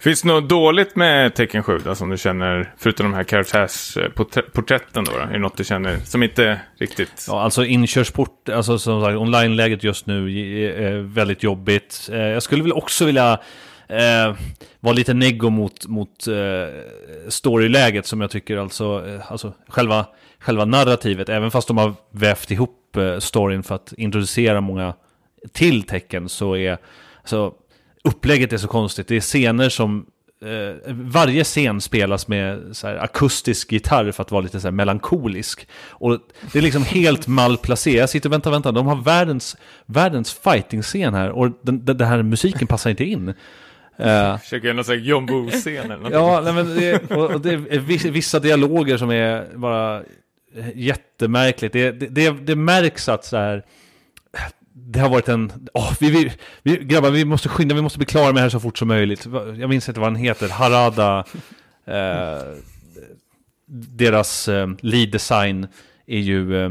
Finns det något dåligt med Tekken 7 då, som du känner, förutom de här karaktärsporträtten då, då? Är det något du känner som inte riktigt... Ja, alltså inkörsport, alltså som sagt, online-läget just nu är väldigt jobbigt. Jag skulle väl också vilja eh, var lite neggo mot, mot eh, storyläget som jag tycker alltså, eh, alltså själva, själva narrativet, även fast de har vävt ihop eh, storyn för att introducera många till tecken så är, alltså upplägget är så konstigt. Det är scener som Eh, varje scen spelas med så här, akustisk gitarr för att vara lite så här, melankolisk. Och det är liksom helt malplacerat. Jag sitter och väntar, väntar. De har världens, världens fighting-scen här och den, den, den här musiken passar inte in. Eh, Försöker göra någon här John Woo-scen eller. Ja, nej, men det, och, och det är viss- vissa dialoger som är bara jättemärkligt. Det, det, det, det märks att så här, det har varit en... åh, vi, vi, vi, grabbar, vi måste skynda, vi måste bli klara med det här så fort som möjligt. Jag minns inte vad han heter, Harada. Eh, deras eh, lead design är ju eh,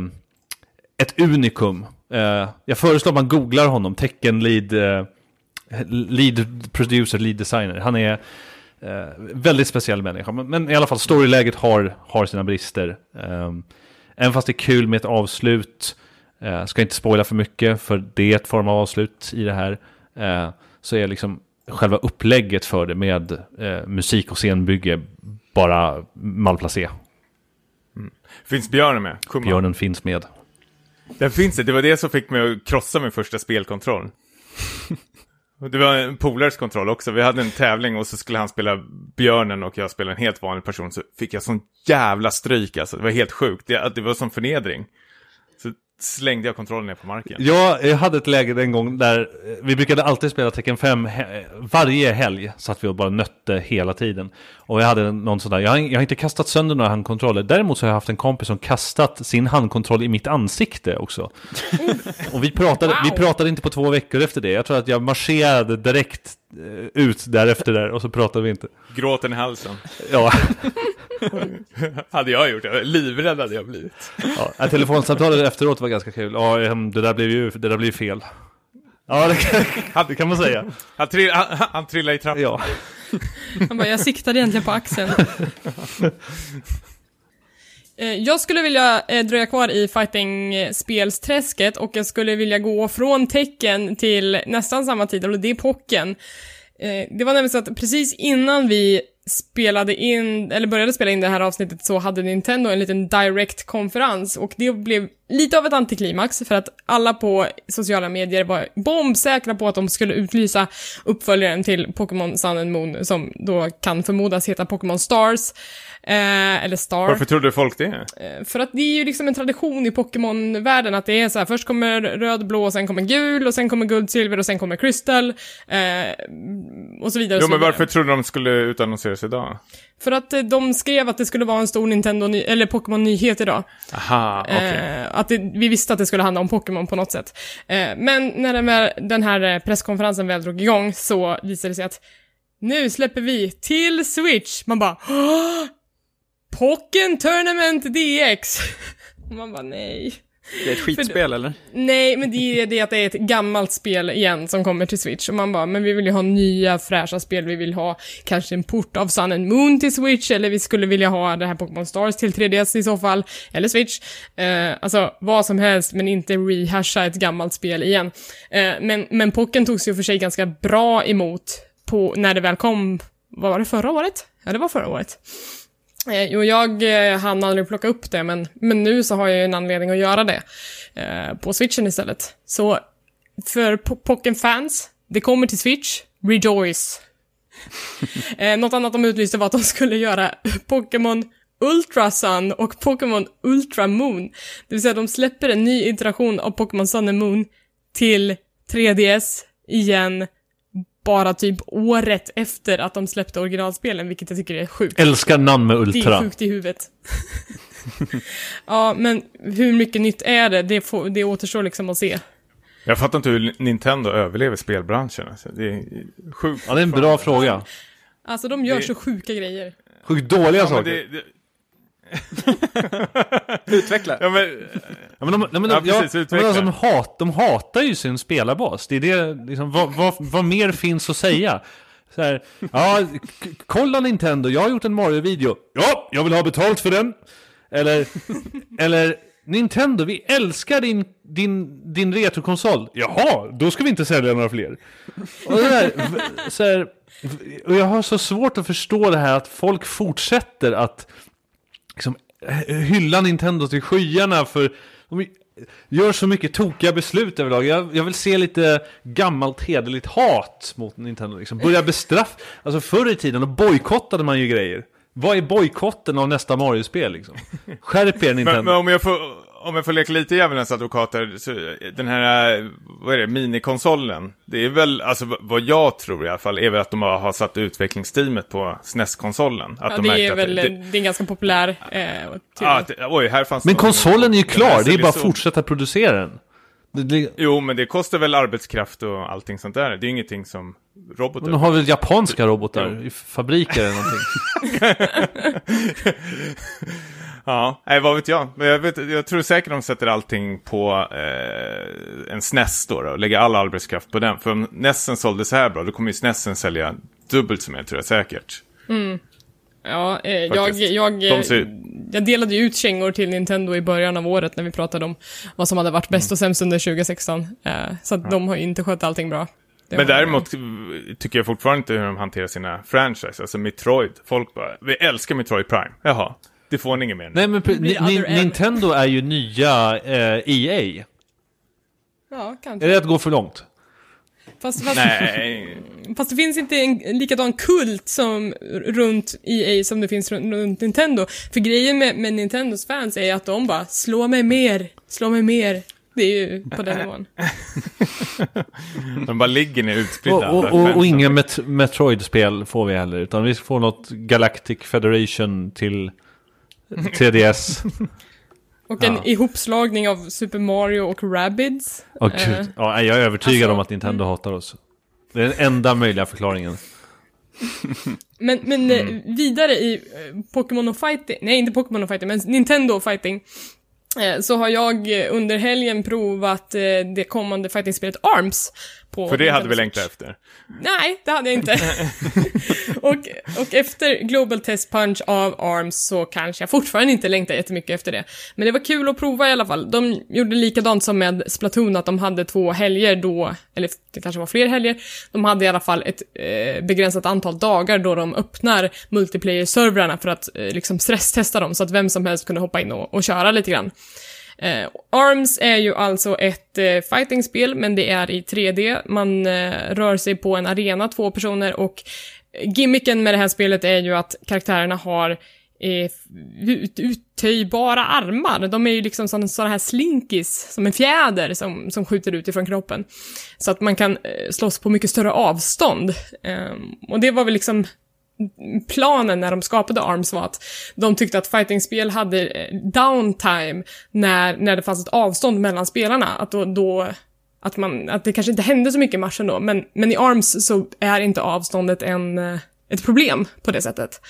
ett unikum. Eh, jag föreslår att man googlar honom, tecken lead, eh, lead producer, lead designer. Han är eh, väldigt speciell människa. Men, men i alla fall, storyläget har, har sina brister. Um, även fast det är kul med ett avslut, eh, ska inte spoila för mycket, för det är ett form av avslut i det här. Eh, så är liksom själva upplägget för det med eh, musik och scenbygge bara malplacé. Finns björnen med? Kumma. Björnen finns med. Den finns det. Det var det som fick mig att krossa min första spelkontroll. Det var en polares kontroll också. Vi hade en tävling och så skulle han spela björnen och jag spelade en helt vanlig person. Så fick jag sån jävla stryk alltså. Det var helt sjukt. Det, det var som förnedring. Slängde jag kontrollen ner på marken. Jag, jag hade ett läge en gång där eh, vi brukade alltid spela Tekken 5 he- varje helg. Satt vi och bara nötte hela tiden. Och jag hade någon sån där, jag har, jag har inte kastat sönder några handkontroller. Däremot så har jag haft en kompis som kastat sin handkontroll i mitt ansikte också. och vi pratade, vi Wow. pratade inte på två veckor efter det. Jag tror att jag marscherade direkt eh, ut därefter där och så pratade vi inte. Gråten i halsen. Ja, hade jag gjort. det. Livrädd hade jag blivit. ja telefonsamtalet efteråt var ganska kul. Ja, ehm, det där blev ju det där blev fel. Ja, det kan, det kan man säga. Han, trill, han, han trillade i trappan. Ja. Han bara, jag siktade egentligen på axeln. Eh, Jag skulle vilja eh, dröja kvar i fighting-spelsträsket och jag skulle vilja gå från tecken till nästan samma titel och det är Pocken. Eh, Det var nämligen så att precis innan vi spelade in, eller började spela in det här avsnittet så hade Nintendo en liten direct-konferens och det blev lite av ett antiklimax för att alla på sociala medier var bombsäkra på att de skulle utlysa uppföljaren till Pokémon Sun and Moon som då kan förmodas heta Pokémon Stars. Eh, eller Star. Varför trodde folk det? Eh, För att det är ju liksom en tradition i Pokémon-världen att det är så här, först kommer röd, blå, sen kommer gul och sen kommer guld, silver och sen kommer crystal. Eh, och så vidare. och Jo, så men varför trodde de skulle utannonseras idag? För att eh, de skrev att det skulle vara en stor Nintendo, eller Pokémon-nyhet idag. Aha, okej. Eh, att det, vi visste att det skulle handla om Pokémon på något sätt. Men när den, här presskonferensen väl drog igång så visade det sig att nu släpper vi till Switch. Man bara "Åh! Pocken Tournament DX! Och man bara nej. Det är ett skitspel eller? Nej, men det är det att det är ett gammalt spel igen som kommer till Switch. Och man bara, men vi vill ju ha nya fräscha spel. Vi vill ha kanske en port av Sun and Moon till Switch. Eller vi skulle vilja ha det här Pokémon Stars till 3DS i så fall. Eller Switch. Eh, alltså, vad som helst, men inte rehasha ett gammalt spel igen. Eh, men, men Pocken togs ju för sig ganska bra emot på, när det väl kom, vad var det, förra året? Ja, det var förra året. Eh, jo, jag eh, hann aldrig plocka upp det, men, men nu så har jag ju en anledning att göra det. Eh, på switchen istället. Så för po- Pocken-fans, det kommer till Switch, rejoice! eh, något annat de utlyste var att de skulle göra Pokémon Ultra Sun och Pokémon Ultra Moon. Det vill säga de släpper en ny iteration av Pokémon Sun and Moon till 3DS igen, bara typ året efter att de släppte originalspelen, vilket jag tycker är sjukt. Älskar namn med Det är Ultra. sjukt i huvudet. ja, men hur mycket nytt är det? Det, får, det återstår liksom att se. Jag fattar inte hur Nintendo överlever spelbranschen. Alltså. Det är sjukt. Ja, det är en bra fråga. Alltså, de gör Det- så sjuka grejer. Sjukt dåliga Ja, saker. det, det, Utveckla. ja, men, Ja, men de, de, de, Ja, ja, precis, men utveckla. alltså, de, hat, de hatar ju sin spelarbas. Det är det, liksom, vad, vad, vad mer finns att säga? Så här, ja, kolla Nintendo, jag har gjort en Mario-video. Ja, jag vill ha betalt för den. Eller, eller Nintendo, vi älskar din, din, din retrokonsol. Jaha, då ska vi inte sälja några fler. Och, det där, v- så här, och jag har så svårt att förstå det här att folk fortsätter att liksom, eh, hylla Nintendo till skyarna för de gör så mycket tokiga beslut överlag. Jag, jag vill se lite gammalt hederligt hat mot Nintendo. Liksom. Börja bestraff... Alltså förr i tiden då bojkottade man ju grejer. Vad är bojkotten av nästa Mario-spel liksom? Skärp er Nintendo. men, men om, jag får, om jag får leka lite djävulens advokat här, så den här, vad är det, minikonsolen. Det är väl, alltså vad jag tror i alla fall, är väl att de har satt utvecklingsteamet på SNES-konsolen. Att Ja, de det är att väl det, det, är en ganska populär... Eh, ja, oj, här fanns Men konsolen är ju klar, det är bara att fortsätta producera den. Det, Jo, men det kostar väl arbetskraft och allting sånt där. Det är ingenting som robotar. de har väl japanska robotar i fabriker eller någonting. Ja, nej vad vet jag. Jag, vet, jag tror säkert de sätter allting på eh, en SNES då, då och lägger all arbetskraft på den. För om NESen sålde så här bra, då kommer ju SNESen sälja dubbelt så mer tror jag säkert. Ja, eh, jag, jag, De eh, ser- jag delade ju ut kängor till Nintendo i början av året när vi pratade om vad som hade varit bäst och sämst under 2016. Eh, så att de har ju inte skött allting bra. Det Men däremot tycker jag fortfarande inte hur de hanterar sina franchise. Alltså Metroid, folk bara, vi älskar Metroid Prime. Jaha, det får ni inget mer nu. Nej men. Nintendo är ju nya eh, EA. Ja, Är kanske. det att gå för långt? Fast, fast, Nej, fast det finns inte en likadan kult som runt EA som det finns runt, runt Nintendo. För grejen med, med Nintendos fans är att de bara, slå mig mer, Slå mig mer. Det är ju på den nivån. De bara ligger ner Och, utspridda. och, och, fem. och inga Met Metroid-spel får vi heller. Utan vi får något Galactic Federation till 3DS. Och en Ja. ihopslagning av Super Mario och Rabbids. Åh Eh. Ja, jag är övertygad alltså, om att Nintendo hatar oss. Det är den enda möjliga förklaringen. Men, men eh, vidare i eh, Pokémon och Fighting, nej inte Pokémon och Fighting, men Nintendo och Fighting. eh, Så har jag under helgen provat eh, det kommande fighting-spelet ARMS. På För det hade vi längtat efter. Nej, det hade jag inte. och, och efter Global Test Punch av ARMS så kanske jag fortfarande inte längtar jättemycket efter det. Men det var kul att prova i alla fall. De gjorde likadant som med Splatoon, att de hade två helger då, eller det kanske var fler helger. De hade i alla fall ett eh, begränsat antal dagar då de öppnar multiplayer-servrarna för att eh, liksom stresstesta dem så att vem som helst kunde hoppa in och, och köra lite grann. Eh, ARMS är ju alltså ett eh, fightingspel, men det är i 3D. Man eh, rör sig på en arena, två personer, och gimmicken med det här spelet är ju att karaktärerna har eh, ut, uttöjbara armar. De är ju liksom sådana såna här slinkis, som en fjäder som, som skjuter ut ifrån kroppen. Så att man kan eh, slåss på mycket större avstånd. Eh, och det var väl liksom planen när de skapade ARMS var att de tyckte att fightingspel hade eh, downtime när, när det fanns ett avstånd mellan spelarna. Att då, då att, man, att det kanske inte hände så mycket i matchen då, men, men i ARMS så är inte avståndet en, eh, ett problem på det sättet.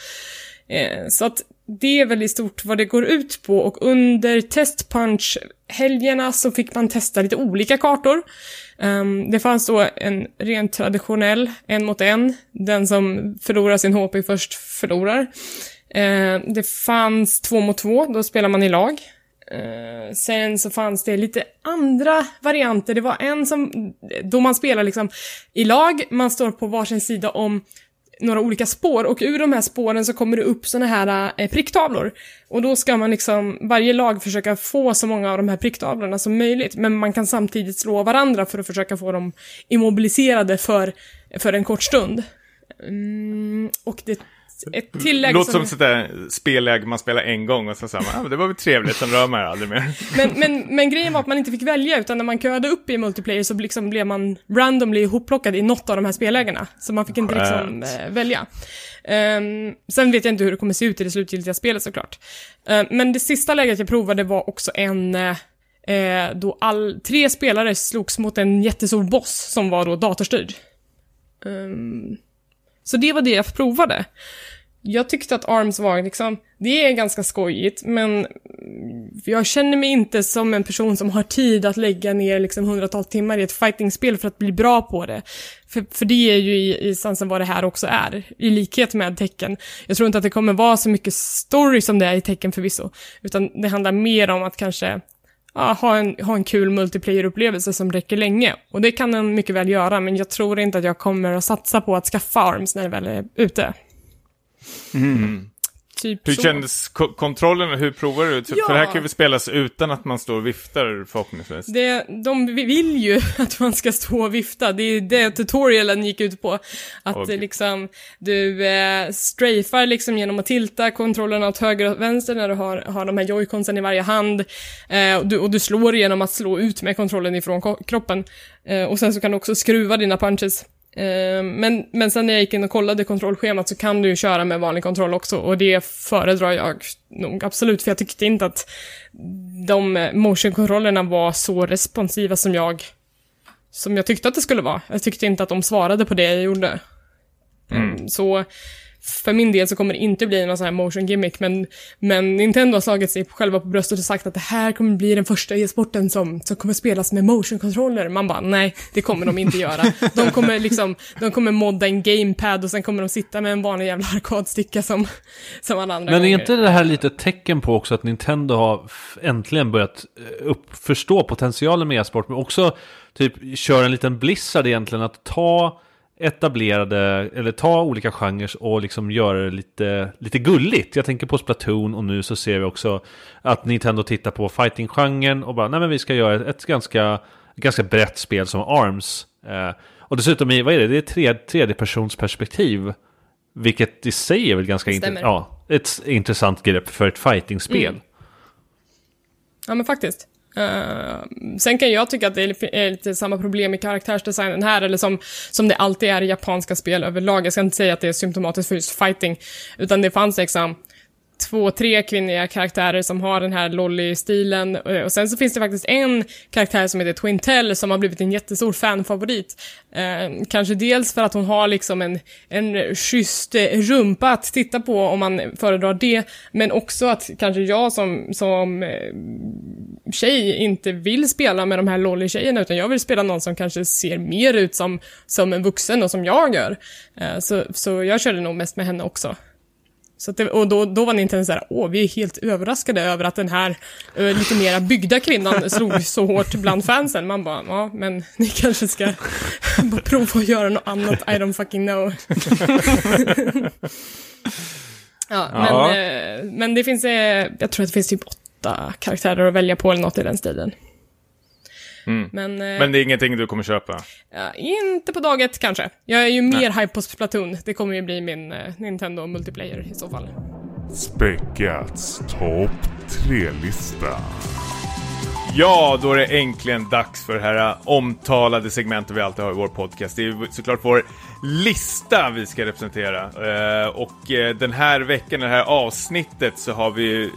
Eh, så att det är väl i stort vad det går ut på och under testpunch-helgerna så fick man testa lite olika kartor. Ehm, det fanns då en rent traditionell, en mot en. Den som förlorar sin HP först förlorar. Ehm, det fanns två mot två, då spelar man i lag. Ehm, sen så fanns det lite andra varianter. Det var en som, då man spelar liksom i lag, man står på varsin sida om några olika spår och ur de här spåren så kommer det upp såna här eh, pricktavlor. Och då ska man liksom, varje lag försöka få så många av de här pricktavlorna som möjligt, men man kan samtidigt slå varandra för att försöka få dem immobiliserade för, för en kort stund. Mm, och det, ett tillägg Låter som... som där spelläge man spelar en gång och så säger man, ah, men det var väl trevligt, sen rör man aldrig mer. Men, men, men grejen var att man inte fick välja, utan när man köade upp i multiplayer så liksom blev man randomly ihopplockad i något av de här spellägena. Så man fick inte liksom Skönt. eh, välja. Ehm, sen vet jag inte hur det kommer se ut i det slutgiltiga spelet såklart. Ehm, men det sista läget jag provade var också en eh, då all, tre spelare slogs mot en jättestor boss som var då datorstyrd. Ehm, så det var det jag provade. Jag tyckte att ARMS var liksom, det är ganska skojigt, men jag känner mig inte som en person som har tid att lägga ner liksom hundratals timmar i ett fightingspel för att bli bra på det. För, för det är ju i, i sansen vad det här också är, i likhet med tecken. Jag tror inte att det kommer vara så mycket story som det är i tecken förvisso, utan det handlar mer om att kanske ja, ha, en, ha en kul multiplayer-upplevelse som räcker länge. Och det kan den mycket väl göra, men jag tror inte att jag kommer att satsa på att skaffa ARMS när det väl är ute. Mm. Typ Hur så. kändes ko- kontrollen? Hur provade du? Typ, Ja. För det här kan ju spelas utan att man står och viftar förhoppningsvis. Det, de vill ju att man ska stå och vifta. Det är det tutorialen gick ut på. Att eh, liksom, du eh, strafar liksom genom att tilta kontrollerna åt höger och vänster när du har, har de här joyconsen i varje hand. Eh, och, du, och du slår genom att slå ut med kontrollen ifrån kroppen. Eh, och sen så kan du också skruva dina punches. Eh, Men, men sen när jag gick in och kollade kontrollschemat så kan du ju köra med vanlig kontroll också och det föredrar jag nog absolut för jag tyckte inte att de eh, motionkontrollerna var så responsiva som jag som jag tyckte att det skulle vara. Jag tyckte inte att de svarade på det jag gjorde. Mm, Så för min del så kommer det inte bli någon sån här motion gimmick, men, men Nintendo har slagit sig själva på bröstet och sagt att det här kommer bli den första e-sporten som, som kommer spelas med motion-controller. Man bara, nej, det kommer de inte göra. De kommer liksom, de kommer modda en gamepad och sen kommer de sitta med en vanlig jävla arkadsticka som, som alla andra Men är gånger. inte det här lite ett tecken på också att Nintendo har äntligen börjat eh, upp, förstå potentialen med e-sport, men också typ kör en liten blizzard egentligen att ta etablerade, eller ta olika genrer och liksom göra det lite, lite gulligt. Jag tänker på Splatoon och nu så ser vi också att Nintendo tittar på fighting-genren och bara, nej men vi ska göra ett, ganska, ganska brett spel som ARMS. Eh, och dessutom i, vad är det, det är tre, tredjepersons perspektiv. Vilket i sig är väl ganska intressant. Ja, ett intressant grepp för ett fightingspel. Mm. Ja men faktiskt. Uh, sen kan jag tycka att det är lite, är lite samma problem i karaktärsdesignen här, eller som, som det alltid är i japanska spel överlag. Jag ska inte säga att det är symptomatiskt för just fighting, utan det fanns liksom två, tre kvinnliga karaktärer som har den här lolly-stilen. Eh, och sen så finns det faktiskt en karaktär som heter Twintel som har blivit en jättestor fanfavorit. Eh, kanske dels för att hon har liksom en, en schysst eh, rumpa att titta på om man föredrar det, men också att kanske jag som, som eh, tjej inte vill spela med de här lolly-tjejerna, utan jag vill spela någon som kanske ser mer ut som, som en vuxen och som jag gör. Eh, så, så jag körde nog mest med henne också. Så det, och då, då var Nintendo såhär, åh, vi är helt överraskade över att den här eh, lite mera byggda kvinnan slog så hårt bland fansen. Man bara, ja, men ni kanske ska bara prova att göra något annat, I don't fucking know. ja, men, Ja. eh, men det finns, eh, jag tror att det finns typ åtta karaktärer att välja på eller något i den stilen. Mm. Men, eh, Men det är ingenting du kommer köpa? ja, inte på dag ett kanske. Jag är ju mer hype på Splatoon. Det kommer ju bli min eh, Nintendo multiplayer i så fall. Späckats topp 3-lista. Ja, då är det äntligen dags för det här omtalade segmentet vi alltid har i vår podcast. Det är såklart vår lista vi ska representera. Eh, och eh, den här veckan, det här avsnittet, så har vi...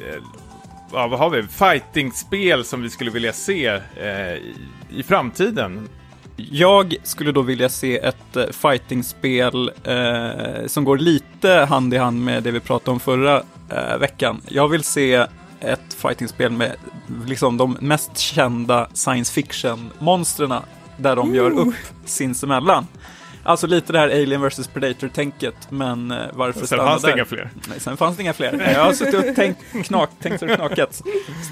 Ja, vad har vi? Fighting-spel som vi skulle vilja se eh, i, i framtiden. Jag skulle då vilja se ett eh, fightingspel eh, som går lite hand i hand med det vi pratade om förra eh, veckan. Jag vill se ett fightingspel med liksom de mest kända science fiction-monstren där de gör upp sinsemellan. Alltså lite det här Alien vs Predator-tänket, men eh, varför Sen stanna fanns det där? inga fler. Nej, sen fanns det inga fler. Jag har suttit och tänkt, knak, tänkt så det knakat. Så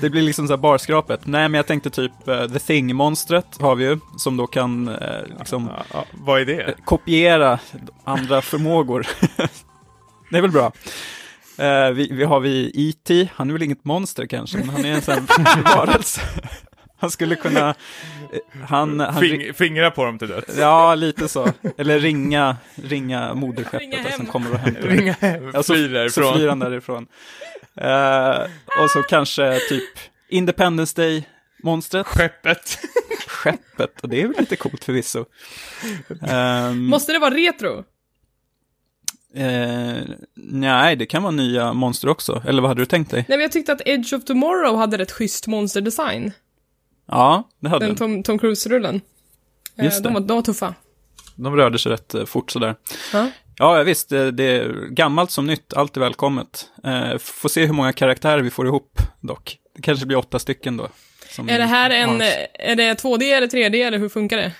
det blir liksom så här barskrapet. Nej, men jag tänkte typ eh, The Thing-monstret har vi ju, som då kan eh, liksom Ja, ja, vad är det? kopiera andra förmågor. det är väl bra. Eh, vi, vi har vi E.T., han är väl inget monster kanske, men han är en sån varelse. Han skulle kunna... Han, han, Fing, fingra på dem till döds. Ja, lite så. Eller ringa, ringa moderskeppet Ringa som kommer och hämtar. Ringa hem, Ja, så, fly så flyr han därifrån. Eh, och så kanske typ Independence Day-monstret, Skeppet. skeppet, och det är väl lite coolt förvisso. Um, Måste det vara retro? eh, nej, det kan vara nya monster också. Eller vad hade du tänkt dig? Nej, men jag tyckte att Edge of Tomorrow hade rätt schysst monsterdesign. Ja, det hade Den. Tom, Tom Cruise-rullen. Eh, Just de, var, de var tuffa. De rörde sig rätt eh, fort sådär. Ja. Ja, visst, det, det är gammalt som nytt, allt är välkommet. Eh, får se hur många karaktärer vi får ihop dock. Det kanske blir åtta stycken då. Är det här en, är det 2D eller 3D eller hur funkar det?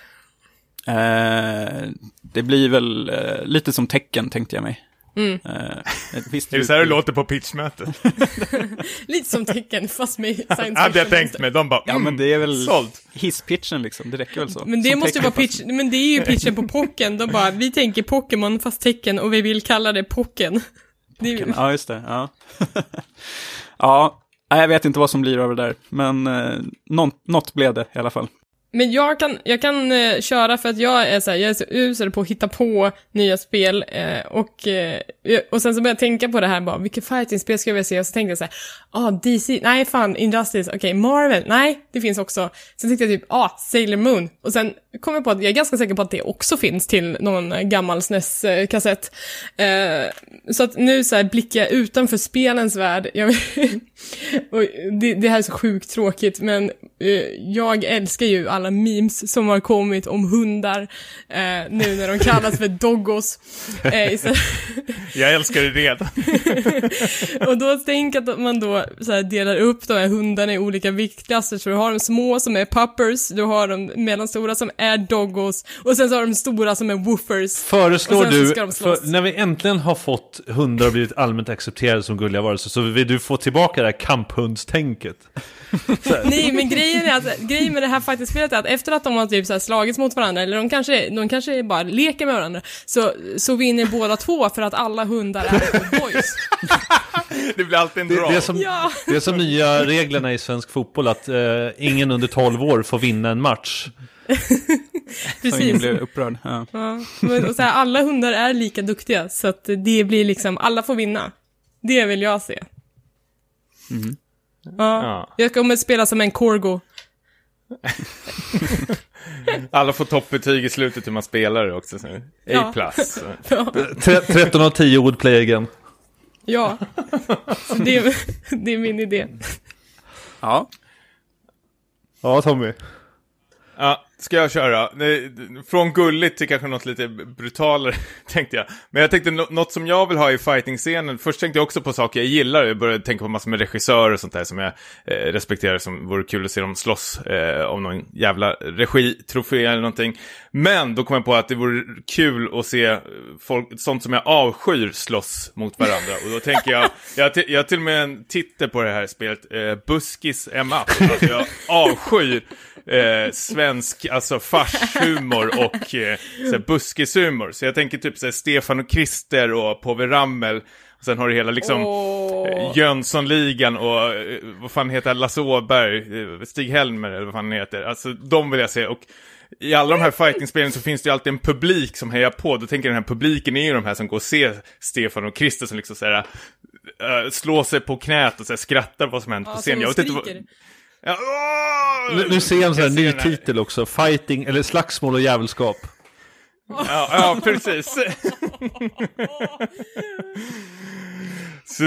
Eh, det blir väl eh, lite som tecken tänkte jag mig. Mm. Eh, visst Är det så här det låter på pitchmötet? Lite som tecken, fast med science fiction. Hade jag tänkt mig. De bara, Ja, men det är väl sålt. hisspitchen liksom, det räcker väl så. Men det Som måste tecken, vara fast- pitch, men det är ju pitchen på Pocken. De bara, vi tänker Pokémon fast tecken och vi vill kalla det Pocken. Det är ju, Ja, just det. Ja. ja, nej, jag vet inte vad som blir av det där, men eh, något blev det i alla fall men jag kan, jag kan eh, köra för att jag är så här, jag är så usel på att hitta på nya spel eh, och, eh, och sen så började jag tänka på det här bara, vilket fighting-spel ska jag vilja se? Och så tänkte jag så här, ah, DC, nej fan, Injustice, okej, Marvel, nej, det finns också. Sen tänkte jag typ, ah, Sailor Moon. Och sen kom jag på att jag är ganska säker på att det också finns till någon gammal SNES-kassett. Eh, så att nu så här blickar jag utanför spelens värld. Jag, och det, det här är så sjukt tråkigt, men eh, jag älskar ju alla memes som har kommit om hundar, eh, nu när de kallas för doggos. Eh, istället- Jag älskar det redan. och då tänk att man då så här delar upp de här hundarna i olika viktklasser, så du har de små som är puppers, du har de mellanstora som är doggos, och sen så har de stora som är woofers. Föreslår du, för när vi äntligen har fått hundar och blivit allmänt accepterade som gulliga varelser, så vill du få tillbaka det här kamphundstänket? Nej, men grejen är att, grejen med det här faktiskt spelet är att efter att de har typ så här slagits mot varandra, eller de kanske, de kanske bara leker med varandra, så, så vinner båda två för att alla hundar är boys. Det blir alltid en Det, draw. det, är som, Ja. det är som nya reglerna i svensk fotboll, att eh, ingen under 12 år får vinna en match. Så ingen Precis. blir upprörd. Ja. Ja, men, och så här, alla hundar är lika duktiga, så att det blir liksom, alla får vinna. Det vill jag se. Ja, Ja. jag kommer spela som en corgo, Alla får toppbetyg i slutet hur man spelar det också. Så. A+. Ja. plus. Tre- 13 av 10 would play again. Ja, så det, det är min idé. Ja, Ja, Tommy. Ja, ska jag köra? Från gulligt till kanske något lite brutalare, tänkte jag. Men jag tänkte något som jag vill ha i fighting-scenen. Först tänkte jag också på saker jag gillar. Jag började tänka på massor med regissörer och sånt där som jag eh, respekterar. Som vore kul att se dem slåss eh, om någon jävla regitrofé eller någonting. Men då kom jag på att det vore kul att se folk, sånt som jag avskyr slåss mot varandra. Och då tänker jag, jag har, till, jag har till och med en titel på det här spelet, eh, Buskis Emma. Alltså jag avskyr eh, svensk, alltså farshumor och eh, så här buskishumor. Så jag tänker typ så här, Stefan och Krister och Povel Ramel. Och sen har du hela liksom eh, Jönssonligan och eh, vad fan heter? Lasse Åberg, eh, Stig-Helmer eller vad fan heter. Alltså de vill jag se. Och i alla de här fightingspelen så finns det ju alltid en publik som hejar på. Då tänker jag den här publiken är ju de här som går och ser Stefan och Krister som liksom såhär slår sig på knät och så här, skrattar på vad som hänt på Ja, scen. som Jag vet inte vad... Ja! Nu, nu ser jag en sån här ny titel också. Fighting, eller slagsmål och jävelskap. Ja, ja precis. Så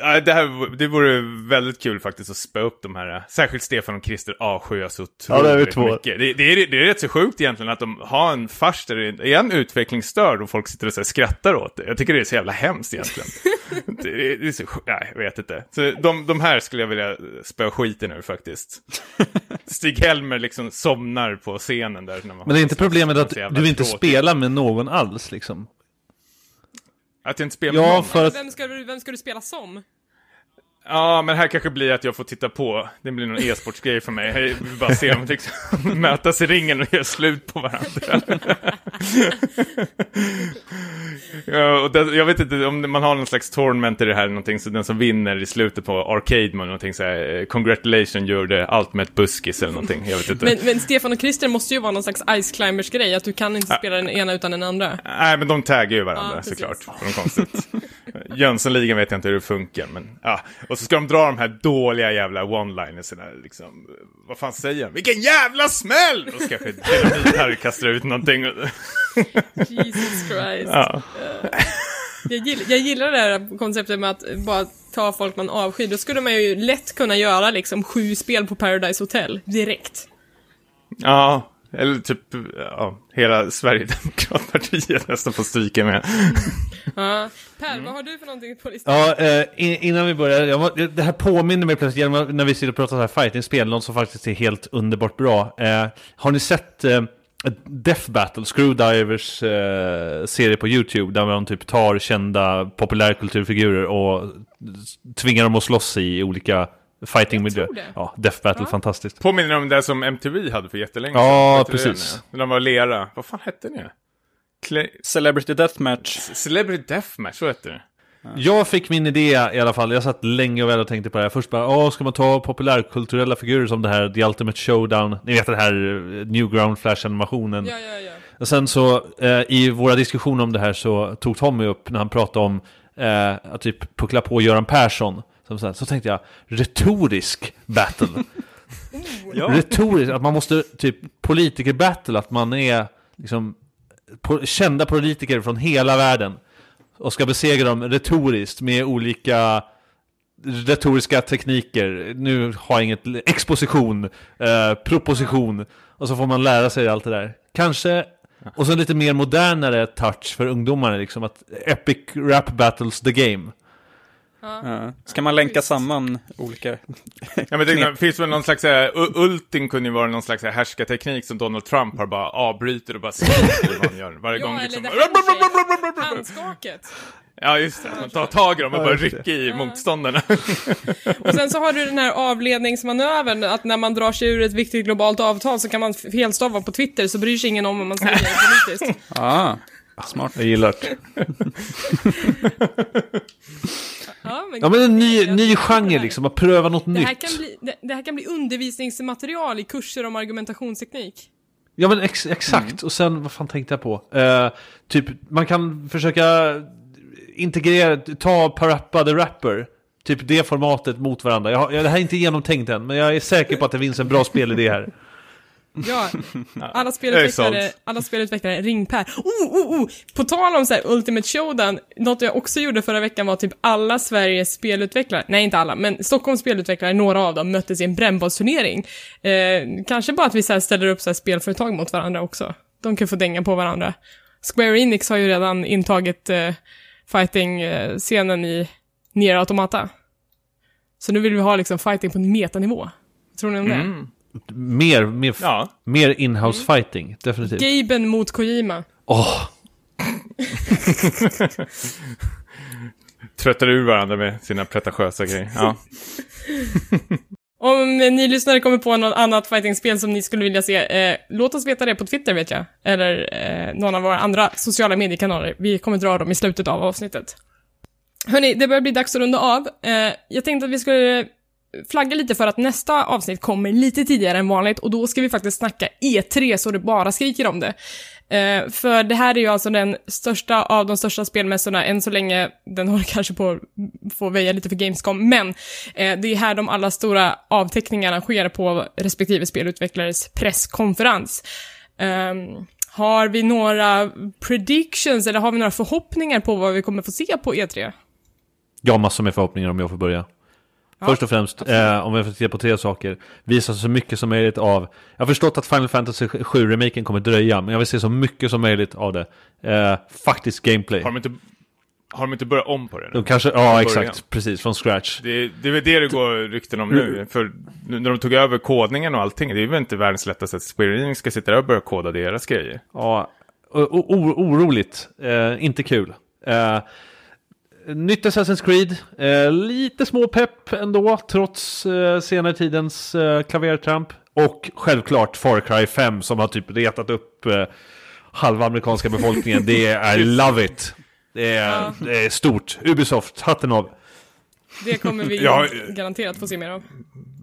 ja, det, här, det vore väldigt kul faktiskt att spä upp de här, särskilt Stefan och Christer avskyr så Ja, det är vi otroligt två. mycket. Det, det, är, det är rätt så sjukt egentligen att de har en fars där det är en utvecklingsstörd och folk sitter och så skrattar åt det. Jag tycker det är så jävla hemskt egentligen. det, det är så sjukt, nej jag vet inte. Så de, de här skulle jag vilja spöa skiten ur faktiskt. Stig-Helmer liksom somnar på scenen där. När man Men det är inte problemet att du inte tråkigt. spelar med någon alls liksom. Att jag inte spelar med Ja, någon. för att... Vem ska, du, vem ska du spela som? Ja, men här kanske blir att jag får titta på. Det blir någon e-sportsgrej för mig. Jag vill bara se dem liksom mötas i ringen och göra slut på varandra. ja, och det, jag vet inte om man har någon slags tournament i det här, någonting, så den som vinner i slutet på Arcade Mode, någonting så här, eh, congratulations, you're the ultimate buskis eller någonting, jag vet inte. Men, men Stefan och Christer måste ju vara någon slags Ice Climbers grej, att du kan inte spela den ena utan den andra. Nej, men de taggar ju varandra Ja, såklart. För de konstigt. Jönssonligan vet jag inte hur det funkar, men ja. Och så ska de dra de här dåliga jävla one-linerserna, liksom. Vad fan säger han? Vilken jävla smäll! Och så kanske här kastar ut någonting. Jesus Christ. Ja. Jag, gillar, jag gillar det här konceptet med att bara ta folk man avskyr. Då skulle man ju lätt kunna göra liksom sju spel på Paradise Hotel direkt. ja, eller typ, ja, hela Sverigedemokratpartiet nästan får stryka med. Ja. Per, Mm. vad har du för någonting på listan? Ja, eh, in- innan vi börjar, jag, må- det här påminner mig plötsligt, när vi sitter och pratar så här fighting-spel, något som faktiskt är helt underbart bra. Eh, har ni sett eh, Death Battle, Screwdivers eh, serie på YouTube, där man typ tar kända populärkulturfigurer och tvingar dem att slåss i olika det. Ja, Death Battle, Ja. fantastiskt. Påminner om det som MTV hade för jättelänge Ja, Vet du det, precis. När de var lera. Vad fan hette det? Cle- Celebrity Deathmatch. Celebrity Deathmatch, så hette det. Jag fick min idé i alla fall, jag satt länge och väl och tänkte på det här. Först bara, åh, ska man ta populärkulturella figurer som det här The Ultimate Showdown, ni vet den här eh, Newground Flash-animationen. Ja, ja, ja. Och sen så, eh, i våra diskussioner om det här så tog Tommy upp när han pratade om eh, att typ puckla på Göran Persson. Som så, här, så tänkte jag, retorisk battle. Retorisk, att man måste typ politiker-battle, att man är liksom po- kända politiker från hela världen. Och ska besegra dem retoriskt med olika retoriska tekniker. Nu har jag inget, exposition, eh, proposition. Och så får man lära sig allt det där. Kanske, och så lite mer modernare touch för ungdomarna liksom. Att Epic Rap Battles the Game. Ja. Ska man länka samman olika... Ja, men det finns väl någon slags, äh, ulting kunde ju vara någon slags äh, härskarteknik som Donald Trump har bara avbryter och bara skriker vad han gör. Varje gång Ja, liksom. eller handskaket. Ja, just det. Man tar tag i dem och bara rycker i motståndarna. Och sen så har du den här avledningsmanövern, att när man drar sig ur ett viktigt globalt avtal så kan man felstava på Twitter, så bryr sig ingen om vad man säger politiskt. Ah, smart. Jag gillar det. Ja, men, Ja men en ny, ny genre liksom, att pröva något det här, nytt. kan bli, det, det här kan bli undervisningsmaterial i kurser om argumentationsteknik. Ja men ex exakt, och sen vad fan tänkte jag på? Eh, typ, man kan försöka integrera, ta Parappa the Rapper, typ det formatet mot varandra. Jag, har- jag, det här är inte genomtänkt än, men jag är säker på att det finns en bra spelidé här. Ja, alla spelutvecklare, alla spelutvecklare, ring Per. Oh, oh, oh! På tal om så här Ultimate Showdown, något jag också gjorde förra veckan var typ alla Sveriges spelutvecklare, nej inte alla, men Stockholms spelutvecklare, några av dem, möttes i en brännbollsturnering. Eh, kanske bara att vi så här ställer upp så här spelföretag mot varandra också. De kan få dänga på varandra. Square Enix har ju redan intagit eh, fighting-scenen i Nier Automata. Så nu vill vi ha liksom fighting på en metanivå. Vad tror ni om det? Mm. Mer, mer, Ja. mer in-house fighting, definitivt. Gaben mot Kojima. Åh, Tröttar ur varandra med sina pretentiösa grejer. Ja. Om ni lyssnare kommer på något annat fightingspel som ni skulle vilja se, eh, låt oss veta det på Twitter vet jag. Eller eh, någon av våra andra sociala mediekanaler. Vi kommer dra dem i slutet av avsnittet. Hörni, det börjar bli dags att runda av. Eh, jag tänkte att vi skulle flagga lite för att nästa avsnitt kommer lite tidigare än vanligt och då ska vi faktiskt snacka E3 så det bara skriker om det. Eh, för det här är ju alltså den största av de största spelmässorna än så länge. Den håller kanske på att få väja lite för Gamescom, men eh, det är här de alla stora avteckningarna sker på respektive spelutvecklares presskonferens. Eh, har vi några predictions eller har vi några förhoppningar på vad vi kommer få se på E3? jag har massor med förhoppningar om jag får börja. Ja, Först och främst, eh, om jag får se på tre saker. Visa så mycket som möjligt av... Jag har förstått att Final Fantasy 7-remaken kommer dröja, men jag vill se så mycket som möjligt av det. Eh, faktiskt gameplay. Har, de inte, har de inte börjat om på det? nu? De kanske, ja början. exakt, precis, från scratch. Det, det är väl det det går rykten om nu. För nu när de tog över kodningen och allting, det är väl inte världens lättaste att Square Enix ska sitta där och börja koda deras grejer. Ja, o- o- oroligt. Eh, inte kul. Eh, nytt Assassin's Creed. Eh, lite små pepp ändå, trots eh, senare tidens eh, klavertramp. Och självklart Far Cry 5 som har typ retat upp eh, halva amerikanska befolkningen. Det är I love it. Det är, Ja. det är stort. Ubisoft, hatten av. Det kommer vi Ja, garanterat få se mer av.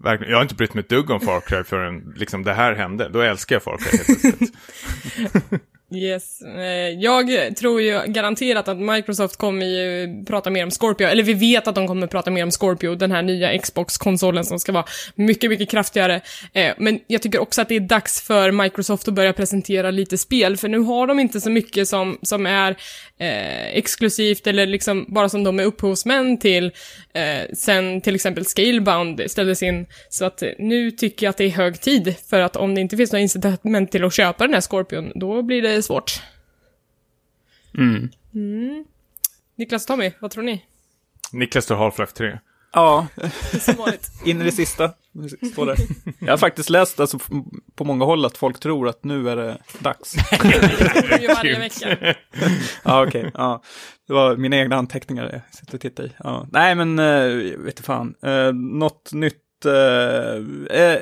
Verkligen. Jag har inte brytt mig ett dugg om Far Cry förrän liksom, det här hände. Då älskar jag Far Cry helt. Yes. Eh, jag tror ju garanterat att Microsoft kommer ju prata mer om Scorpio, eller vi vet att de kommer prata mer om Scorpio, den här nya Xbox-konsolen som ska vara mycket, mycket kraftigare. Eh, men jag tycker också att det är dags för Microsoft att börja presentera lite spel, för nu har de inte så mycket som, som är eh, exklusivt eller liksom bara som de är upphovsmän till eh, sen till exempel Scalebound ställdes in. Så att eh, nu tycker jag att det är hög tid, för att om det inte finns några incitament till att köpa den här Scorpion, då blir det svårt. Mm. Niklas och Tommy, vad tror ni? Niklas står Half-Life 3. Ja, in i det sista. Står där. Jag har faktiskt läst alltså, på många håll att folk tror att nu är det dags. Det är ju varje vecka. Ja, okej. Ja. Det var mina egna anteckningar jag sitter och tittar i. Ja. Nej, men uh, vet du fan. Uh, något nytt, eh,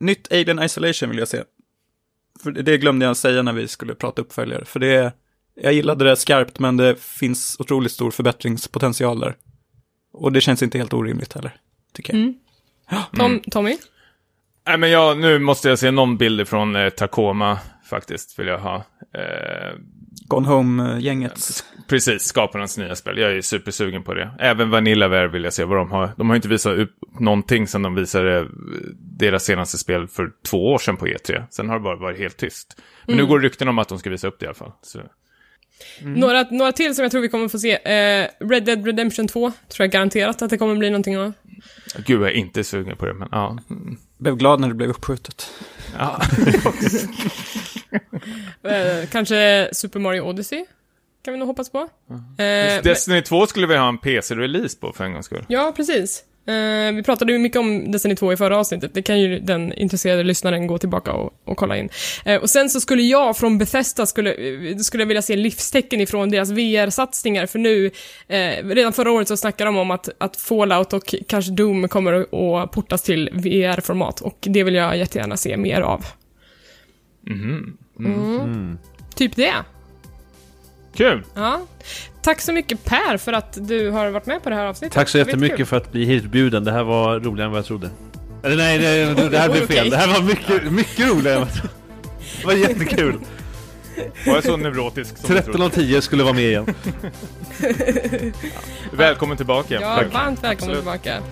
nytt Alien Isolation vill jag se. För det glömde jag säga när vi skulle prata uppföljare. För det, jag gillade det skarpt, men det finns otroligt stor förbättringspotential där. Och det känns inte helt orimligt heller, tycker jag. Mm. Tom, Tommy? Nej, men jag, nu måste jag se någon bild från eh, Tacoma, faktiskt, vill jag ha. Eh, Gone Home-gänget. precis, skaparnas nya spel. Jag är supersugen på det. Även Vanillaware vill jag se vad de har. De har inte visat upp någonting sedan de visade eh, deras senaste spel för två år sedan på E3. Sen har det bara varit helt tyst. Men nu går det rykten om att de ska visa upp det i alla fall. Så. Några, några till som jag tror vi kommer få se. Eh, Red Dead Redemption 2, tror jag garanterat att det kommer bli någonting av. Gud, jag är inte sugen på det, men ja. Mm. Blev glad när det blev uppskjutet. ja. Eh, kanske Super Mario Odyssey? Kan vi nog hoppas på. Eh, men- Destiny 2 skulle vi ha en PC-release på för en gångs skull. Ja, precis. Eh, vi pratade ju mycket om Destiny 2 i förra avsnittet. Det kan ju den intresserade lyssnaren gå tillbaka och, och kolla in. Eh, och sen så skulle jag från Bethesda skulle, eh, skulle jag vilja se livstecken ifrån deras VR-satsningar. För nu, eh, redan förra året så snackade de om att, att Fallout och kanske Doom kommer att, portas till VR-format. Och det vill jag jättegärna se mer av. Mhm. Mm. Typ det. Kul! Ja. Tack så mycket Per för att du har varit med på det här avsnittet. Tack så jättemycket för att bli hitbjuden. Det här var roligare än vad jag trodde. Eller nej, nej det här blev fel. Det här var mycket, mycket roligare än vad jag trodde. Det var jättekul. Var jag så neurotisk som du 13 trodde? av 10 skulle vara med igen. Välkommen tillbaka. Ja, Tack. varmt välkommen Absolut. tillbaka.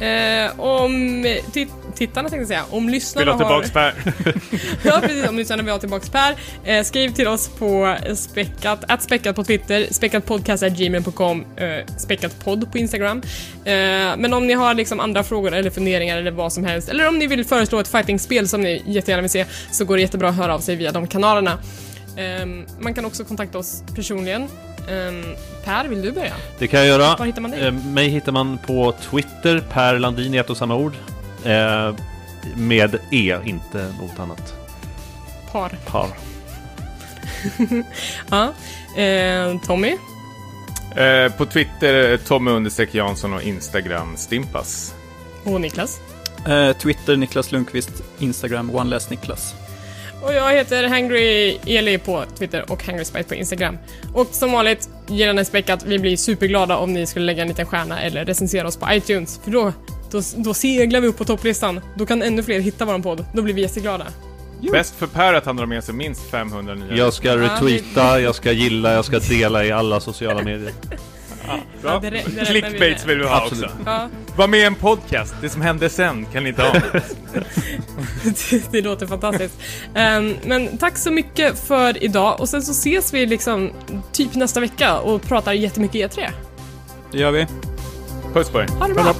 Eh, om tit- tittarna tänkte jag säga, om Vill lyssnarna ha tillbaks Per? Ja precis, om lyssnarna vill ha tillbaks Per. Eh, skriv till oss på späckat, att späckat på Twitter, späckatpodcast.gmail.com, eh, späckatpodd på Instagram. Eh, men om ni har liksom andra frågor eller funderingar eller vad som helst, eller om ni vill föreslå ett fightingspel som ni jättegärna vill se, så går det jättebra att höra av sig via de kanalerna. Ehm, man kan också kontakta oss personligen. Ehm, per, vill du börja? Det kan jag göra. Var hittar man dig? Eh, mig hittar man på Twitter, Per Landin i ett och samma ord. Eh, med E, inte något annat. Par. Par. Ja. Eh, Tommy? Eh, på Twitter, Tommy understreck Jansson och Instagram, Stimpas. Och Niklas? Eh, Twitter Niklas Lundqvist, Instagram OneLess Niklas. Och jag heter Hangry Eli på Twitter och Hangry Spice på Instagram. Och som vanligt, en späckat. Vi blir superglada om ni skulle lägga en liten stjärna eller recensera oss på iTunes. För då, då, då seglar vi upp på topplistan. Då kan ännu fler hitta vår podd. Då blir vi jätteglada. Bäst för Per att han drar med sig minst 500 nya. Jag ska retweeta, jag ska gilla, jag ska dela i alla sociala medier. Ja, det, rä- det räknar vi Clickbaits med. vill vi ha Absolut. också. Ja, Var med i en podcast, det som hände sen kan ni inte ha. det, det låter fantastiskt. Ehm, men tack så mycket för idag och sen så ses vi liksom typ nästa vecka och pratar jättemycket E3. Det gör vi. Puss på er. Ha det bra!